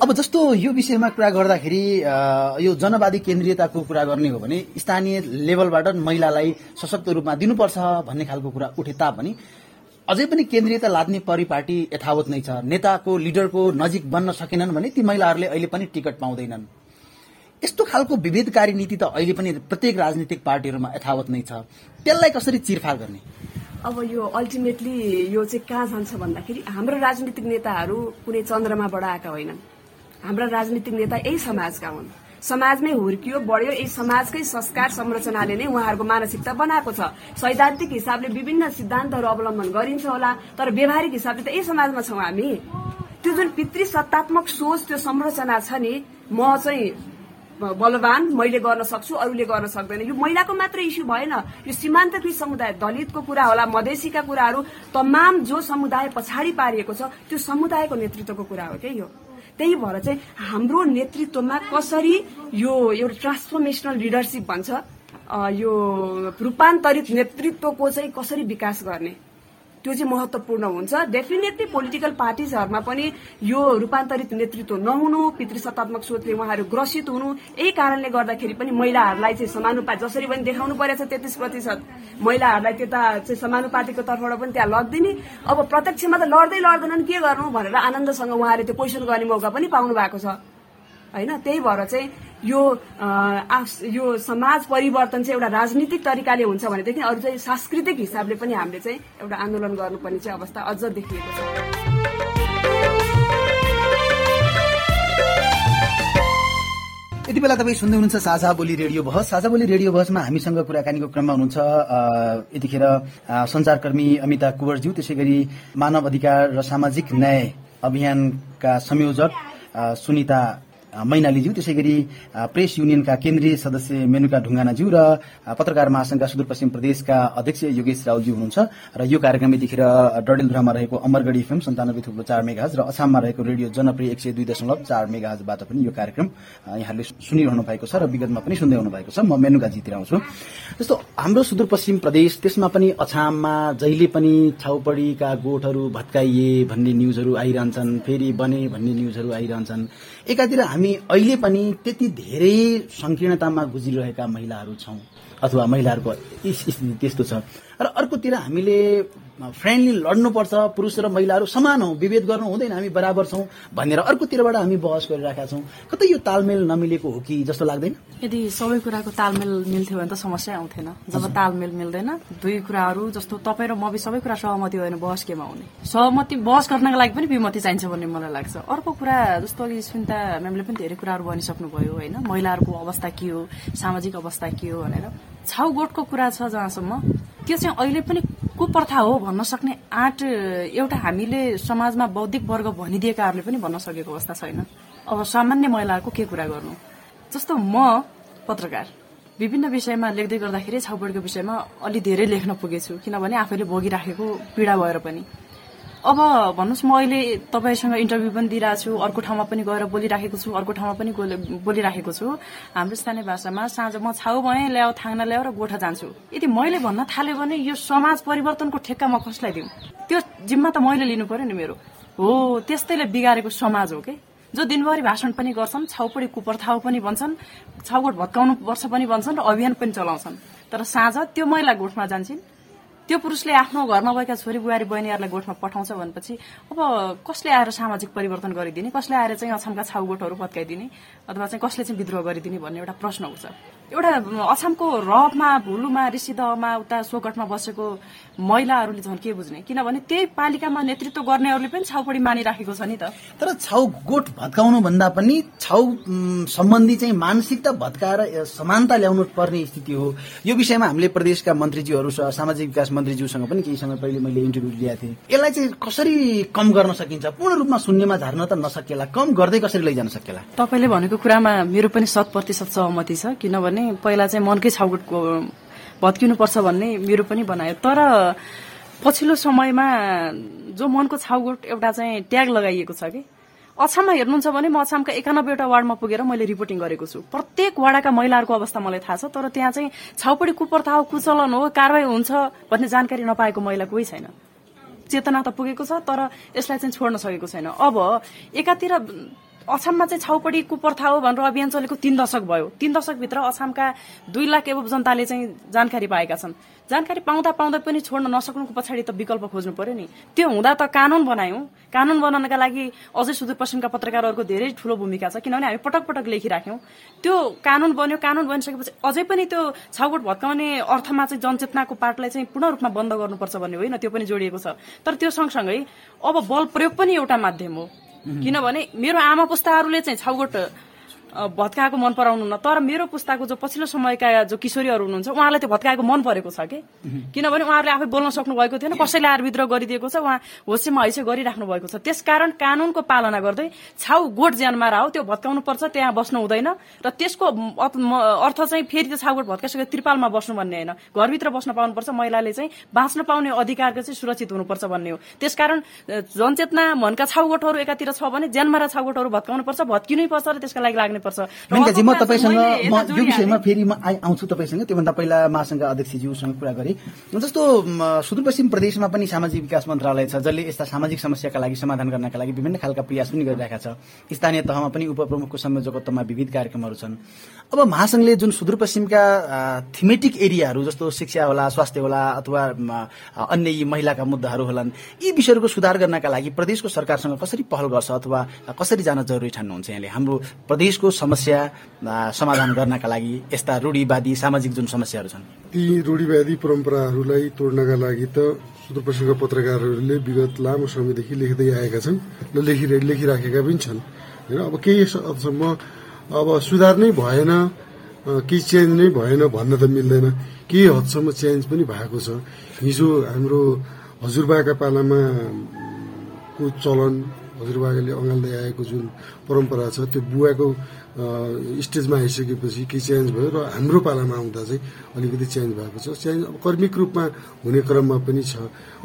अब जस्तो यो विषयमा कुरा गर्दाखेरि यो जनवादी केन्द्रीयताको कुरा गर्ने हो भने स्थानीय लेभलबाट महिलालाई सशक्त रूपमा दिनुपर्छ भन्ने खालको कुरा उठे तापनि अझै पनि केन्द्रीयता लाद्ने परिपाटी यथावत नै छ। नेताको लिडरको नजिक बन्न सकेनन् भने ती महिलाहरूले अहिले पनि टिकट पाउँदैनन्। यस्तो खालको विभेदकारी नीति त अहिले पनि प्रत्येक राजनीतिक पार्टीहरूमा यथावत नै छ। त्यसलाई कसरी चिरफार गर्ने? अब यो अल्टिमेटली यो चाहिँ कहाँ जान्छ भन्दाखेरि हाम्रो राजनीतिक नेताहरू कुनै चन्द्रमाबाट आएका होइनन्। हाम्रा राजनीतिक नेता यही समाजका हुन्। समाजमै हुर्कियो बढ्यो। यही समाजकै संस्कार संरचनाले नै उहाँहरूको मानसिकता बनाएको छ। सैद्धान्तिक हिसाबले विभिन्न सिद्धान्तहरू अवलम्बन गरिन्छ होला तर व्यवहारिक हिसाबले त यही समाजमा छौँ हामी। त्यो जुन पितृ सत्तात्मक सोच त्यो संरचना छ नि म चाहिँ बलवान मैले गर्न सक्छु अरूले गर्न सक्दैन। यो महिलाको मात्र इस्यु भएन। यो सीमान्तकृत समुदाय दलितको कुरा होला मधेसीका कुराहरू तमाम जो समुदाय पछाडि पारिएको छ त्यो समुदायको नेतृत्वको कुरा हो क्या यो? त्यही भएर चाहिँ हाम्रो नेतृत्वमा कसरी यो एउटा ट्रान्सफर्मेसनल लिडरसिप भन्छ यो रूपान्तरित नेतृत्वको चाहिँ कसरी विकास गर्ने? त्यो चाहिँ महत्वपूर्ण हुन्छ। डेफिनेटली पोलिटिकल पार्टिजहरूमा पनि यो रूपान्तरित नेतृत्व नहुनु पितृसत्तात्मक सोचले उहाँहरू ग्रसित हुनु यही कारणले गर्दाखेरि पनि महिलाहरूलाई चाहिँ समानुपात जसरी पनि देखाउनु परेको छ तेत्तिस प्रतिशत। महिलाहरूलाई त्यता चाहिँ समानुपातिको तर्फबाट पनि त्यहाँ लग्दिने। अब प्रत्यक्षमा त लड्दै लड्दैनन् के गर्नु भनेर आनन्दसँग उहाँले त्यो क्वेसन गर्ने मौका पनि पाउनु भएको छ। होइन? त्यही भएर चाहिँ यो यो समाज परिवर्तन चाहिँ एउटा राजनीतिक तरिकाले हुन्छ भनेदेखि अरू चाहिँ सांस्कृतिक हिसाबले पनि हामीले चाहिँ एउटा आन्दोलन गर्नुपर्ने चाहिँ अवस्था अझ देखिएको छ। यति बेला तपाईँ सुन्दै हुनुहुन्छ साझा बोली रेडियो बहस। साझा बोली रेडियो बहसमा हामीसँग कुराकानीको क्रममा हुनुहुन्छ यतिखेर संचारकर्मी अमिता कुवरज्यू त्यसै गरी मानव अधिकार र सामाजिक न्याय अभियानका संयोजक सुनिता मैनालीज्यू त्यसै गरी प्रेस युनियनका केन्द्रीय सदस्य मेनुका ढुङ्गानाज्यू र पत्रकार महासंघका सुदूरपश्चिम प्रदेशका अध्यक्ष योगेश राउज्यू हुनुहुन्छ र यो कार्यक्रम यतिखेर डडेलधुरामा रहेको अमरगढी फिल्म सन्तानब्बे थुप्रो चार मेगाज र असाममा रहेको रेडियो जनप्रिय एक सय दुई दशमलव चार मेगाजबाट पनि यो कार्यक्रम यहाँले सुनिरहनु भएको छ र विगतमा पनि सुन्दै हुनु भएको छ। म मेनुका जितिर आउँछु जस्तो हाम्रो सुदूरपश्चिम प्रदेश त्यसमा पनि अछाममा जहिले पनि छाउपडीका गोठहरू भत्काइए भन्ने न्युजहरू आइरहन्छन् फेरि बने भन्ने न्युजहरू आइरहन्छन्। एकातिर हामी अहिले पनि त्यति धेरै संकीर्णतामा गुज्रिरहेका महिलाहरू छौँ अथवा महिलाहरूको स्थिति त्यस्तो छ। र अर्कोतिर हामीले फ्रेन्डली लड्नुपर्छ पुरुष र महिलाहरू समान हौ विभेद गर्नु हुँदैन हामी बराबर छौँ भनेर अर्कोतिरबाट हामी बहस गरिरहेका छौँ। कतै यो तालमेल नमिलेको हो कि जस्तो लाग्दैन? यदि सबै कुराको तालमेल मिल्थ्यो भने त समस्या आउँथेन। जब तालमेल मिल्दैन दुई कुराहरू जस्तो तपाईँ र म सबै कुरा सहमति होइन बहस केमा हुने। सहमति बहस गर्नको लागि पनि विमति चाहिन्छ भन्ने मलाई लाग्छ। अर्को कुरा जस्तो अघि सुन्ता म्यामले पनि धेरै कुराहरू भनिसक्नुभयो होइन। महिलाहरूको अवस्था के हो सामाजिक अवस्था के हो भनेर। छाउ गोठको कुरा छ जहाँसम्म त्यो चाहिँ अहिले पनि कुप्रथा हो भन्न सक्ने आँट एउटा हामीले समाजमा बौद्धिक वर्ग भनिदिएकाहरूले पनि भन्न सकेको अवस्था छैन। अब सामान्य महिलाहरूको के कुरा गर्नु? जस्तो म पत्रकार विभिन्न विषयमा लेख्दै गर्दाखेरि छाउपडीको विषयमा अलि धेरै लेख्न पुगेछु किनभने आफैले भोगिराखेको पीडा भएर पनि। अब भन्नुहोस् म अहिले तपाईँसँग इन्टरभ्यू पनि दिइरहेको छु अर्को ठाउँमा पनि गएर बोलिराखेको छु अर्को ठाउँमा पनि बोलिराखेको छु। हाम्रो स्थानीय भाषामा साँझ म छाउ भएँ ल्याऊ थाङ्ना ल्याऊ र गोठा जान्छु। यदि मैले भन्न थाल्यो भने यो समाज परिवर्तनको ठेक्का म कसलाई दिउँ त्यो जिम्मा त मैले लिनु पर्यो नि मेरो। हो त्यस्तैले बिगारेको समाज हो कि? जो दिनभरि भाषण पनि गर्छन् छाउपडी कुप्रथाउ पनि भन्छन् छाउगोठ भत्काउनु पर्छ पनि भन्छन् र अभियान पनि चलाउँछन्। तर साँझ त्यो महिला गोठमा जान्छन्। त्यो पुरुषले आफ्नो घरमा भएका छोरी बुहारी बहिनीहरूलाई गोठमा पठाउँछ भनेपछि अब कसले आएर सामाजिक परिवर्तन गरिदिने? कसले आएर चाहिँ अछामका छाउगोठहरू पत्काइदिने अथवा चाहिँ कसले चाहिँ विद्रोह गरिदिने भन्ने एउटा प्रश्न आउँछ एउटा अछामको रहमा भुलुमा ऋषिदहमा उता सोगठमा बसेको महिलाहरूले झन् के बुझ्ने? किनभने त्यही पालिकामा नेतृत्व गर्नेहरूले पनि छाउपडी मानिराखेको छ नि त। तर छाउ गोठ भत्काउनु भन्दा पनि छाउ सम्बन्धी चाहिँ मानसिकता भत्काएर समानता ल्याउनु पर्ने स्थिति हो। यो विषयमा हामीले प्रदेशका मन्त्रीज्यूहरू सामाजिक विकास मन्त्रीज्यूसँग पनि केही समय पहिले मैले इन्टरभ्यू लिएको थिएँ। यसलाई चाहिँ कसरी कम गर्न सकिन्छ? पूर्ण रूपमा शून्यमा झार्न त नसकेला। कम गर्दै कसरी लैजान सकेला? तपाईँले भनेको कुरामा मेरो पनि शत प्रतिशत सहमति छ। किनभने पहिला चाहिँ मनकै छाउगुटको भत्किनुपर्छ भन्ने मेरो पनि बनायो तर पछिल्लो समयमा जो मनको छाउगुट एउटा चाहिँ ट्याग लगाइएको छ कि अछाममा हेर्नुहुन्छ भने म अछामका एकानब्बेवटा वार्डमा पुगेर मैले रिपोर्टिङ गरेको छु। प्रत्येक वार्डका महिलाहरूको अवस्था मलाई थाहा छ तर त्यहाँ चाहिँ छाउपडी कुप्रथा हो कुचलन हो कारवाही हुन्छ भन्ने जानकारी नपाएको महिला कोही छैन। चेतना त पुगेको छ तर यसलाई चाहिँ छोड्न सकेको छैन। अब एकातिर अछाममा चाहिँ छाउपडी कुप्रथा हो भनेर अभियान चलेको तीन दशक भयो। तीन दशकभित्र अछामका दुई लाख एवं जनताले चाहिँ जानकारी पाएका छन्। जानकारी पाउँदा पाउँदा पनि छोड्न नसक्नुको पछाडि त विकल्प खोज्नु पर्यो नि। त्यो हुँदा त कानून बनायौं। कानून बनाउनका लागि अझै सुदूरपश्चिमका पत्रकारहरूको धेरै ठूलो भूमिका छ। किनभने हामी पटक पटक लेखिराख्यौं। त्यो कानून बन्यो कानून बनिसकेपछि अझै पनि त्यो छाउगोट भत्काउने अर्थमा चाहिँ जनचेतनाको पार्टलाई चाहिँ पूर्ण रूपमा बन्द गर्नुपर्छ भन्ने होइन त्यो पनि जोडिएको छ। तर त्यो सँगसँगै अब बल प्रयोग पनि एउटा माध्यम हो। किनभने मेरो आमा पुस्ताहरूले चाहिँ छाउगोट भत्काएको मन पराउनु न तर मेरो पुस्ताको जो पछिल्लो समयका जो किशोरीहरू हुनुहुन्छ उहाँलाई त्यो भत्काएको मन परेको छ कि? किनभने उहाँहरूले आफै बोल्न सक्नु भएको थिएन कसैले आएर विद्रोह गरिदिएको छ उहाँ होसेमा हैसे गरिराख्नु भएको छ। त्यसकारण कानूनको पालना गर्दै छाउ गोठ ज्यानमा हो त्यो भत्काउनु पर्छ त्यहाँ बस्नु हुँदैन। र त्यसको अर्थ चाहिँ फेरि त्यो छाउगोठ भत्काइसकेको त्रिपालमा बस्नु भन्ने होइन। घरभित्र बस्न पाउनुपर्छ महिलाले चाहिँ बाँच्न पाउने अधिकारको चाहिँ सुरक्षित हुनुपर्छ भन्ने हो। त्यसकारण जनचेतना मनका छाउगोठहरू एकातिर छ भने ज्यानमारा छाउगोठहरू भत्काउनु पर्छ भत्किनै पर्छ र त्यसका लागि लाग्ने पर्छ। मेनकाजी म तपाईँसँग म यो विषयमा फेरि म आउँछु तपाईँसँग। त्योभन्दा पहिला महासङ्घ अध्यक्षज्यूसँग कुरा गरेँ। जस्तो सुदूरपश्चिम प्रदेशमा पनि सामाजिक विकास मन्त्रालय छ जसले यस्ता सामाजिक समस्याका लागि समाधान गर्नका लागि विभिन्न खालका प्रयास पनि गरिरहेका छ। स्थानीय तहमा पनि उपप्रमुखको संयोजकत्वमा विविध कार्यक्रमहरू छन्। अब महासङ्घले जुन सुदूरपश्चिमका थिमेटिक एरियाहरू जस्तो शिक्षा होला स्वास्थ्य होला अथवा अन्य यी महिलाका मुद्दाहरू होलान् यी विषयहरूको सुधार गर्नका लागि प्रदेशको सरकारसँग कसरी पहल गर्छ अथवा कसरी जान जरुरी ठान्नुहुन्छ यहाँले? हाम्रो प्रदेशको समस्या समाधान गर्नका लागि यस्ता रूढिवादी सामाजिक जुन समस्याहरू छन्। ती रूढिवादी परम्पराहरूलाई तोड्नका लागि त सुदूरपश्चिमका पत्रकारहरूले विगत लामो समयदेखि लेख्दै आएका छन् र लेखि लेखिराखेका पनि छन्। होइन अब केही हदसम्म अब सुधार नै भएन केही चेन्ज नै भएन भन्न त मिल्दैन। केही हदसम्म चेन्ज पनि भएको छ। हिजो हाम्रो हजुरबाका पालामा को चलन हजुरबाले अँगाल्दै आएको जुन परम्परा छ त्यो बुवाको स्टेजमा आइसकेपछि केही चेन्ज भयो र हाम्रो पालामा आउँदा चाहिँ अलिकति चेन्ज भएको छ। चेन्ज अब कर्मिक रूपमा हुने क्रममा पनि छ।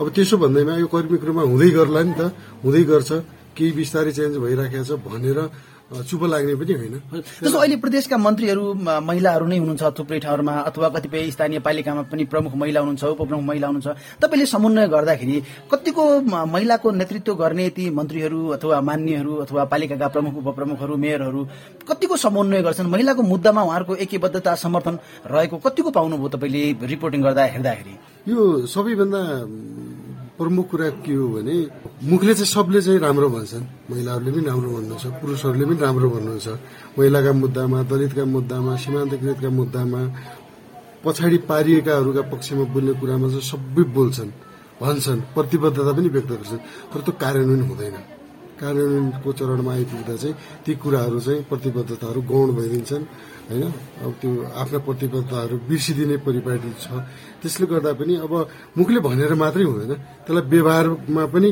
अब त्यसो भन्दैमा यो कर्मिक रूपमा हुँदै गर्ला नि त हुँदै गर्छ। केही बिस्तारै चेन्ज भइराखेको छ भनेर चुप लाग्ने पनि होइन। जस्तो अहिले प्रदेशका मन्त्रीहरू महिलाहरू नै हुनुहुन्छ थुप्रै ठाउँहरूमा अथवा कतिपय स्थानीय पालिकामा पनि प्रमुख महिला हुनुहुन्छ उपप्रमुख महिला हुनुहुन्छ। तपाईँले समन्वय गर्दाखेरि कतिको महिलाको नेतृत्व गर्ने ती मन्त्रीहरू अथवा मान्यहरू अथवा पालिकाका प्रमुख उपप्रमुखहरू मेयरहरू कतिको समन्वय गर्छन्? महिलाको मुद्दामा उहाँहरूको एकबद्धता समर्थन रहेको कतिको पाउनुभयो तपाईँले रिपोर्टिङ गर्दा हेर्दाखेरि? यो सबैभन्दा प्रमुख कुरा के हो भने मुखले चाहिँ सबले चाहिँ राम्रो भन्छन्। महिलाहरूले पनि राम्रो भन्नुहुन्छ पुरुषहरूले पनि राम्रो भन्नुहुन्छ। महिलाका मुद्दामा दलितका मुद्दामा सीमान्तकृतका मुद्दामा पछाडि पारिएकाहरूका पक्षमा बोल्ने कुरामा चाहिँ सबै बोल्छन् भन्छन् प्रतिबद्धता पनि व्यक्त गर्छन्। तर त्यो कार्यान्वयन हुँदैन। कार्यान्वयनको चरणमा आइपुग्दा चाहिँ ती कुराहरू चाहिँ प्रतिबद्धताहरू गौण भइदिन्छन्। होइन अब त्यो आफ्ना प्रतिबद्धताहरू बिर्सिदिने परिपाटी छ। त्यसले गर्दा पनि अब मुखले भनेर मात्रै हुँदैन। त्यसलाई व्यवहारमा पनि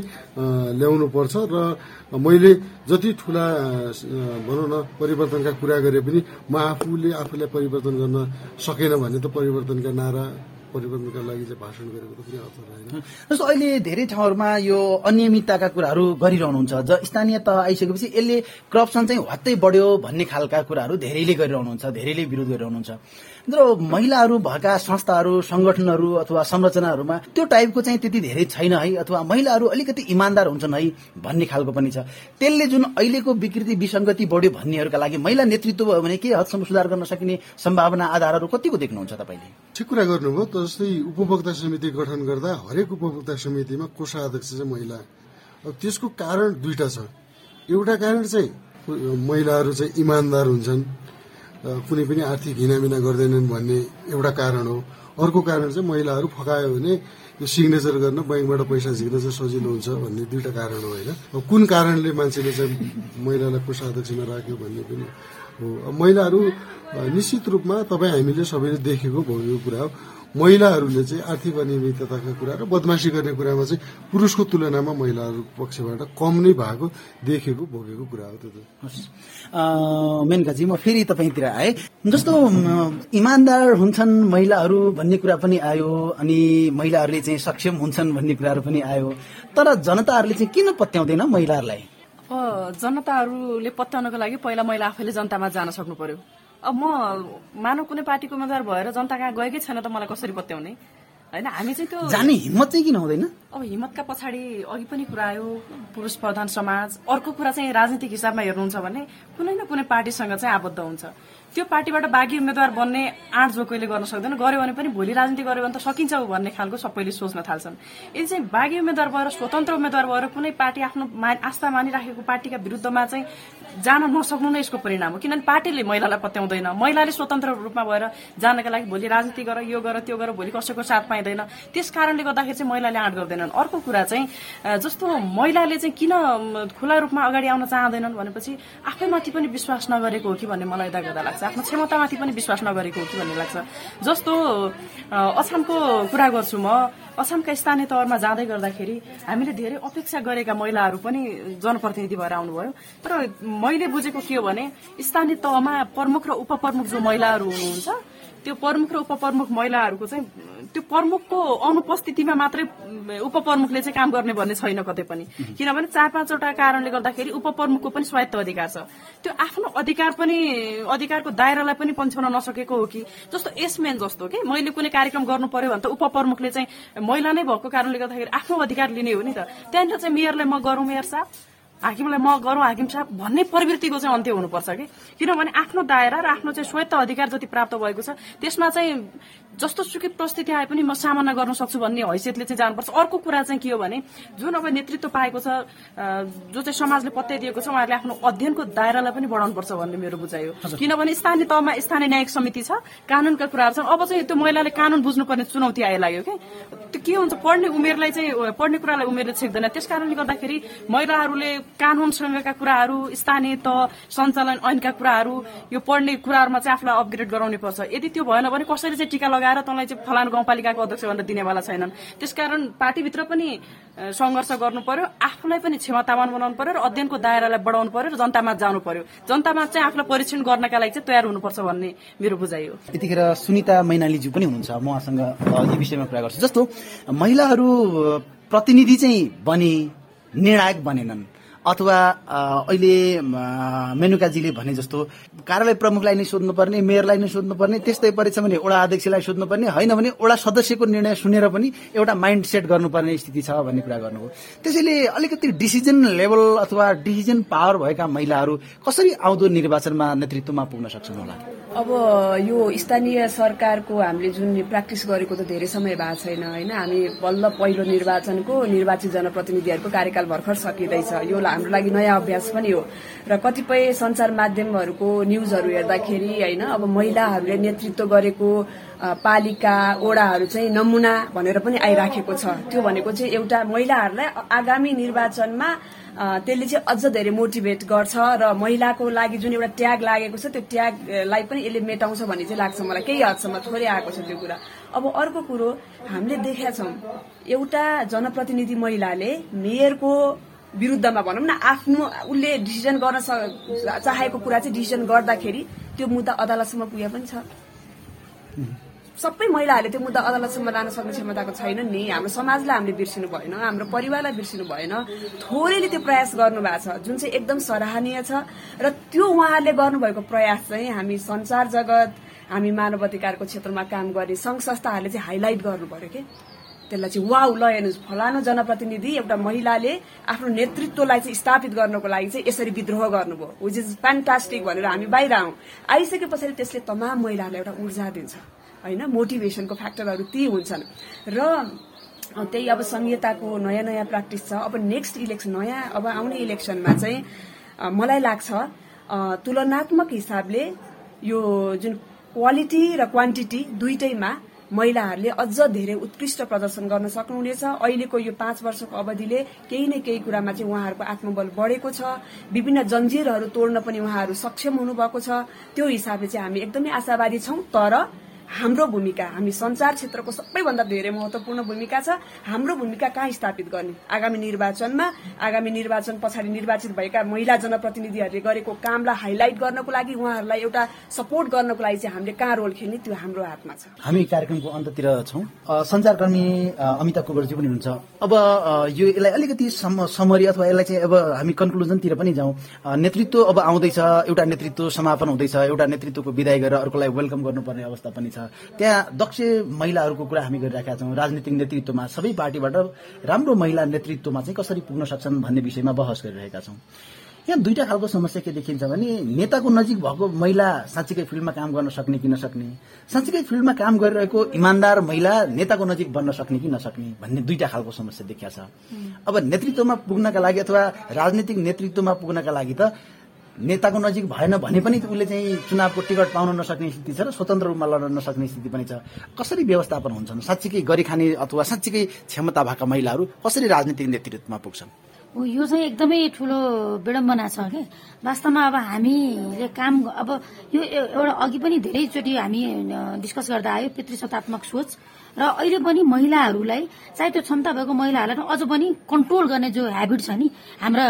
ल्याउनु पर्छ र मैले जति ठुला भनौँ न परिवर्तनका कुरा गरे पनि म आफूले आफूलाई परिवर्तन गर्न सकेन भने त परिवर्तनका नारा परिवर्तनका लागि चाहिँ भाषण गरेको त कुनै अर्थ रहेन जस्तो अहिले धेरै ठाउँहरूमा यो अनियमितताका कुराहरू गरिरहनुहुन्छ ज स्थानीय तह आइसकेपछि यसले करप्सन चाहिँ हत्तै बढ्यो भन्ने खालका कुराहरू धेरैले गरिरहनुहुन्छ धेरैले विरोध गरिरहनुहुन्छ। र महिलाहरू भएका संस्थाहरू संगठनहरू अथवा संरचनाहरूमा त्यो टाइपको चाहिँ त्यति धेरै छैन है अथवा महिलाहरू अलिकति इमान्दार हुन्छन् है भन्ने खालको पनि छ। त्यसले जुन अहिलेको विकृति विसङ्गति बढ्यो भन्नेहरूका लागि महिला नेतृत्व भयो भने के हदसम्म सुधार गर्न सकिने सम्भावना आधारहरू कतिको देख्नुहुन्छ तपाईँले? ठिक कुरा गर्नुभयो। जस्तै उपभोक्ता समिति गठन गर्दा हरेक उपभोक्ता समितिमा कोषाध्यक्ष चाहिँ महिला। अब त्यसको कारण दुईटा छ। एउटा कारण चाहिँ महिलाहरू चाहिँ इमान्दार हुन्छन्। कुनै पनि आर्थिक हिनामिना गर्दैनन् भन्ने एउटा कारण हो। अर्को कारण चाहिँ महिलाहरू फकायो भने यो सिग्नेचर गर्न ब्याङ्कबाट पैसा झिक्न चाहिँ सजिलो हुन्छ भन्ने दुईवटा कारण हो होइन। कुन कारणले मान्छेले चाहिँ महिलालाई कोषाध्यक्षमा राख्यो भन्ने पनि हो। महिलाहरू निश्चित रूपमा तपाईँ हामीले सबैले देखेको भएको कुरा हो। महिलाहरूले चाहिँ आर्थिक अनियमितताका कुरा र बदमासी गर्ने कुरामा चाहिँ पुरुषको तुलनामा महिलाहरू पक्षबाट कम नै भएको देखेको भोगेको कुरा हो त्यो त। मेनकाजी म फेरि तपाईँतिर आए। जस्तो इमान्दार हुन्छन् महिलाहरू भन्ने कुरा पनि आयो अनि महिलाहरूले चाहिँ सक्षम हुन्छन् भन्ने कुराहरू पनि आयो तर जनताहरूले चाहिँ किन पत्याउँदैन महिलाहरूलाई? अब जनताहरूले पत्याउनको लागि पहिला महिला आफैले जनतामा जान सक्नु पर्यो। अब म मानव कुनै पार्टीको उम्मेद्वार भएर जनता कहाँ गएकै छैन त मलाई कसरी पत्याउने? होइन हामी चाहिँ त्यो जाने हिम्मत चाहिँ किन हुँदैन? अब हिम्मतका पछाडि अघि पनि कुरा आयो पुरुष प्रधान समाज अर्को कुरा चाहिँ राजनीतिक हिसाबमा हेर्नुहुन्छ भने कुनै न कुनै पार्टीसँग चाहिँ आबद्ध हुन्छ। त्यो पार्टीबाट बाघी उम्मेद्वार बन्ने आँट जो कोहीले गर्न सक्दैन गर्यो भने पनि भोलि राजनीति गर्यो भने त सकिन्छ भन्ने खालको सबैले सोच्न थाल्छन्। यदि चाहिँ बाघी उम्मेद्वार भएर स्वतन्त्र उम्मेद्वार भएर कुनै पार्टी आफ्नो आस्था मानिराखेको पार्टीका विरुद्धमा चाहिँ जान नसक्नु नै यसको परिणाम हो। किनभने पार्टीले महिलालाई पत्याउँदैन। महिलाले स्वतन्त्र रूपमा भएर जानका लागि भोलि राजनीति गर यो गर त्यो गर भोलि कसैको साथ पाइँदैन त्यस कारणले गर्दाखेरि चाहिँ महिलाले आँट गर्दैनन्। अर्को कुरा चाहिँ जस्तो महिलाले चाहिँ किन खुला रूपमा अगाडि आउन चाहँदैनन् भनेपछि आफैमाथि पनि विश्वास नगरेको हो कि भन्ने मलाई यता गर्दा लाग्छ। आफ्नो क्षमतामाथि पनि विश्वास नगरेको हो कि भन्ने लाग्छ। जस्तो असमको कुरा गर्छु म असमका स्थानीय तवरमा जाँदै गर्दाखेरि हामीले धेरै अपेक्षा गरेका महिलाहरू पनि जनप्रतिनिधि भएर आउनुभयो। तर मैले बुझेको के हो भने स्थानीय तहमा प्रमुख र उपप्रमुख जो महिलाहरू हुनुहुन्छ त्यो प्रमुख र उपप्रमुख महिलाहरूको चाहिँ त्यो प्रमुखको अनुपस्थितिमा मात्रै उपप्रमुखले चाहिँ काम गर्ने भन्ने छैन कतै पनि। किनभने चार पाँचवटा कारणले गर्दाखेरि उपप्रमुखको पनि स्वायत्त अधिकार छ। त्यो आफ्नो अधिकार पनि अधिकारको दायरालाई पनि पन्छाउन नसकेको हो कि? जस्तो एसमेन जस्तो के? मैले कुनै कार्यक्रम गर्नु पर्यो भने त उपप्रमुखले चाहिँ महिला नै भएको कारणले गर्दाखेरि आफ्नो अधिकार लिने हो नि त। त्यहाँनिर चाहिँ मेयरलाई म गरौँ मेयर साहब। हाकिमलाई म गरौँ हाकिम साहब भन्ने प्रवृत्तिको चाहिँ अन्त्य हुनुपर्छ कि? किनभने आफ्नो दायरा र आफ्नो चाहिँ स्वायत्त अधिकार जति प्राप्त भएको छ त्यसमा चाहिँ जस्तो सुकै परिस्थिति आए पनि म सामना गर्न सक्छु भन्ने हैसियतले चाहिँ जानुपर्छ। अर्को कुरा चाहिँ के हो भने जुन अब नेतृत्व पाएको छ जो चाहिँ समाजले पत्याइदिएको छ उहाँहरूले आफ्नो अध्ययनको दायरालाई पनि बढाउनुपर्छ भन्ने मेरो बुझाइ हो। किनभने स्थानीय तहमा स्थानीय न्यायिक समिति छ कानूनका कुराहरू छन्। अब चाहिँ त्यो महिलाले कानून बुझ्नुपर्ने चुनौती आइलाग्यो क्या त्यो के हुन्छ? पढ्ने उमेरलाई चाहिँ पढ्ने कुरालाई उमेरले छेक्दैन। त्यस कारणले गर्दाखेरि महिलाहरूले कानूनसँगका कुराहरू स्थानीय तह सञ्चालन ऐनका कुराहरू यो पढ्ने कुराहरूमा चाहिँ आफूलाई अपग्रेड गराउनै पर्छ यदि त्यो भएन भने कसैले चाहिँ टिका लगाएर तँलाई चाहिँ फलानु गाउँपालिकाको अध्यक्ष भनेर दिनेवाला छैनन्। त्यसकारण पार्टीभित्र पनि सङ्घर्ष गर्नु पर्यो आफूलाई पनि क्षमतावान बनाउनु पर्यो र अध्ययनको दायरालाई बढाउनु पर्यो र जनतामा जानु पर्यो। जनतामा चाहिँ आफूलाई परीक्षण गर्नका लागि चाहिँ तयार हुनुपर्छ भन्ने मेरो बुझाइ हो। यतिखेर सुनिता मैनालीज्यू पनि हुनुहुन्छ। म उहाँसँग यी विषयमा कुरा गर्छु। जस्तो महिलाहरू प्रतिनिधि चाहिँ बने निर्णायक बनेनन्। अथवा अहिले मेनुकाजीले भने जस्तो कार्यालय प्रमुखलाई नै सोध्नुपर्ने मेयरलाई नै सोध्नुपर्ने त्यस्तै परेछ भने ओडा अध्यक्षलाई सोध्नुपर्ने होइन भने ओडा सदस्यको निर्णय सुनेर पनि एउटा माइन्ड सेट गर्नुपर्ने स्थिति छ भन्ने कुरा गर्नुभयो। त्यसैले अलिकति डिसिजन लेभल अथवा डिसिजन पावर भएका महिलाहरू कसरी आउँदो निर्वाचनमा नेतृत्वमा पुग्न सक्छन् होला? अब यो स्थानीय सरकारको हामीले जुन प्र्याक्टिस गरेको त धेरै समय भएको छैन होइन? हामी बल्ल पहिलो निर्वाचनको निर्वाचित जनप्रतिनिधिहरूको कार्यकाल भर्खर सकिँदैछ। यो हाम्रो लागि नयाँ अभ्यास पनि हो। र कतिपय सञ्चार माध्यमहरूको न्युजहरू हेर्दाखेरि होइन अब महिलाहरूले नेतृत्व गरेको पालिका ओडाहरू चाहिँ नमुना भनेर पनि आइराखेको छ। त्यो भनेको चाहिँ एउटा महिलाहरूलाई आगामी निर्वाचनमा त्यसले चाहिँ अझ धेरै मोटिभेट गर्छ र महिलाको लागि जुन एउटा ट्याग लागेको छ त्यो ट्यागलाई पनि यसले मेटाउँछ भन्ने चाहिँ लाग्छ मलाई। केही हदसम्म थोरै आएको छ त्यो कुरा। अब अर्को कुरो हामीले देखेका छौँ एउटा जनप्रतिनिधि महिलाले मेयरको विरुद्धमा भनौँ न आफ्नो उसले डिसिजन गर्न चाहेको कुरा चाहिँ डिसिजन गर्दाखेरि त्यो मुद्दा अदालतसम्म पुगे पनि छ। सबै महिलाहरूले त्यो मुद्दा अदालतसम्म लान सक्ने क्षमताको छैन नि। हाम्रो समाजलाई हामीले बिर्सिनु भएन हाम्रो परिवारलाई बिर्सिनु भएन। थोरैले त्यो प्रयास गर्नुभएको छ जुन चाहिँ एकदम सराहनीय छ। र त्यो उहाँहरूले गर्नुभएको प्रयास चाहिँ हामी संसार जगत हामी मानव अधिकारको क्षेत्रमा काम गर्ने संघ संस्थाहरूले चाहिँ हाइलाइट गर्नु पर्यो कि? त्यसलाई चाहिँ वाउ ल हेर्नुहोस् फलानु जनप्रतिनिधि एउटा महिलाले आफ्नो नेतृत्वलाई चाहिँ स्थापित गर्नको लागि चाहिँ यसरी विद्रोह गर्नुभयो। विच इज फ्यान्टास्टिक भनेर हामी बाहिर आउँ। आइसके पछाडि त्यसले तमाम महिलाहरूलाई एउटा ऊर्जा दिन्छ। होइन मोटिभेसनको फ्याक्टरहरू ती हुन्छन्। र त्यही अब संहिताको नयाँ नयाँ प्र्याक्टिस छ। अब नेक्स्ट इलेक्सन नयाँ अब आउने इलेक्सनमा चाहिँ मलाई लाग्छ तुलनात्मक हिसाबले यो जुन क्वालिटी र क्वान्टिटी दुइटैमा महिलाहरूले अझ धेरै उत्कृष्ट प्रदर्शन गर्न सक्नुहुनेछ। अहिलेको यो पाँच वर्षको अवधिले केही न केही कुरामा चाहिँ उहाँहरूको आत्मबल बढेको छ। विभिन्न जन्जिरहरू तोड्न पनि उहाँहरू सक्षम हुनुभएको छ। त्यो हिसाबले चाहिँ हामी एकदमै आशावादी छौँ। तर हाम्रो भूमिका हामी संचार क्षेत्रको सबैभन्दा धेरै महत्वपूर्ण भूमिका छ। हाम्रो भूमिका कहाँ स्थापित गर्ने? आगामी निर्वाचनमा आगामी निर्वाचन पछाडि निर्वाचित भएका महिला जनप्रतिनिधिहरूले गरेको कामलाई हाइलाइट गर्नको लागि उहाँहरूलाई एउटा सपोर्ट गर्नको लागि चाहिँ हामीले कहाँ रोल खेल्ने त्यो हाम्रो हातमा छ। हामी कार्यक्रमको अन्ततिर छौँ। अ, अमिता कुबरजी पनि हुनुहुन्छ। अब यो यसलाई अलिकति सम- समरी अथवा यसलाई चाहिँ अब हामी कन्क्लुजनतिर पनि जाउँ। नेतृत्व अब आउँदैछ एउटा नेतृत्व समापन हुँदैछ एउटा नेतृत्वको विदाय गरेर अर्कोलाई वेलकम गर्नुपर्ने अवस्था पनि छ। त्यहाँ दक्ष महिलाहरूको कुरा हामी गरिरहेका छौँ। राजनीतिक नेतृत्वमा सबै पार्टीबाट राम्रो महिला नेतृत्वमा चाहिँ कसरी पुग्न सक्छन् भन्ने विषयमा बहस गरिरहेका छौँ। यहाँ दुईटा खालको समस्या के देखिन्छ भने नेताको नजिक भएको महिला साँच्चीकै फिल्डमा काम गर्न सक्ने कि नसक्ने? साँच्चीकै फिल्डमा काम गरिरहेको इमान्दार महिला नेताको नजिक बन्न सक्ने कि नसक्ने भन्ने दुईटा खालको समस्या देखिया छ। अब नेतृत्वमा पुग्नका लागि अथवा राजनीतिक नेतृत्वमा पुग्नका लागि त नेताको नजिक भएन भने पनि उसले चाहिँ चुनावको टिकट पाउन नसक्ने स्थिति छ र स्वतन्त्र रूपमा लड्न नसक्ने स्थिति पनि छ। कसरी व्यवस्थापन हुन्छन्? साँच्चीकै गरी खाने अथवा साँच्चीकै क्षमता भएका महिलाहरू कसरी राजनीतिक नेतृत्वमा पुग्छन्? यो चाहिँ एकदमै ठुलो विडम्बना छ क्या वास्तवमा अब हामीले काम अब यो एउटा अघि पनि धेरैचोटि हामी डिस्कस गर्दा आयो पितृसत्तात्मक सोच। र अहिले पनि महिलाहरूलाई चाहे त्यो क्षमता भएको महिलाहरूलाई अझ पनि कन्ट्रोल गर्ने जो हेबिट छ नि हाम्रा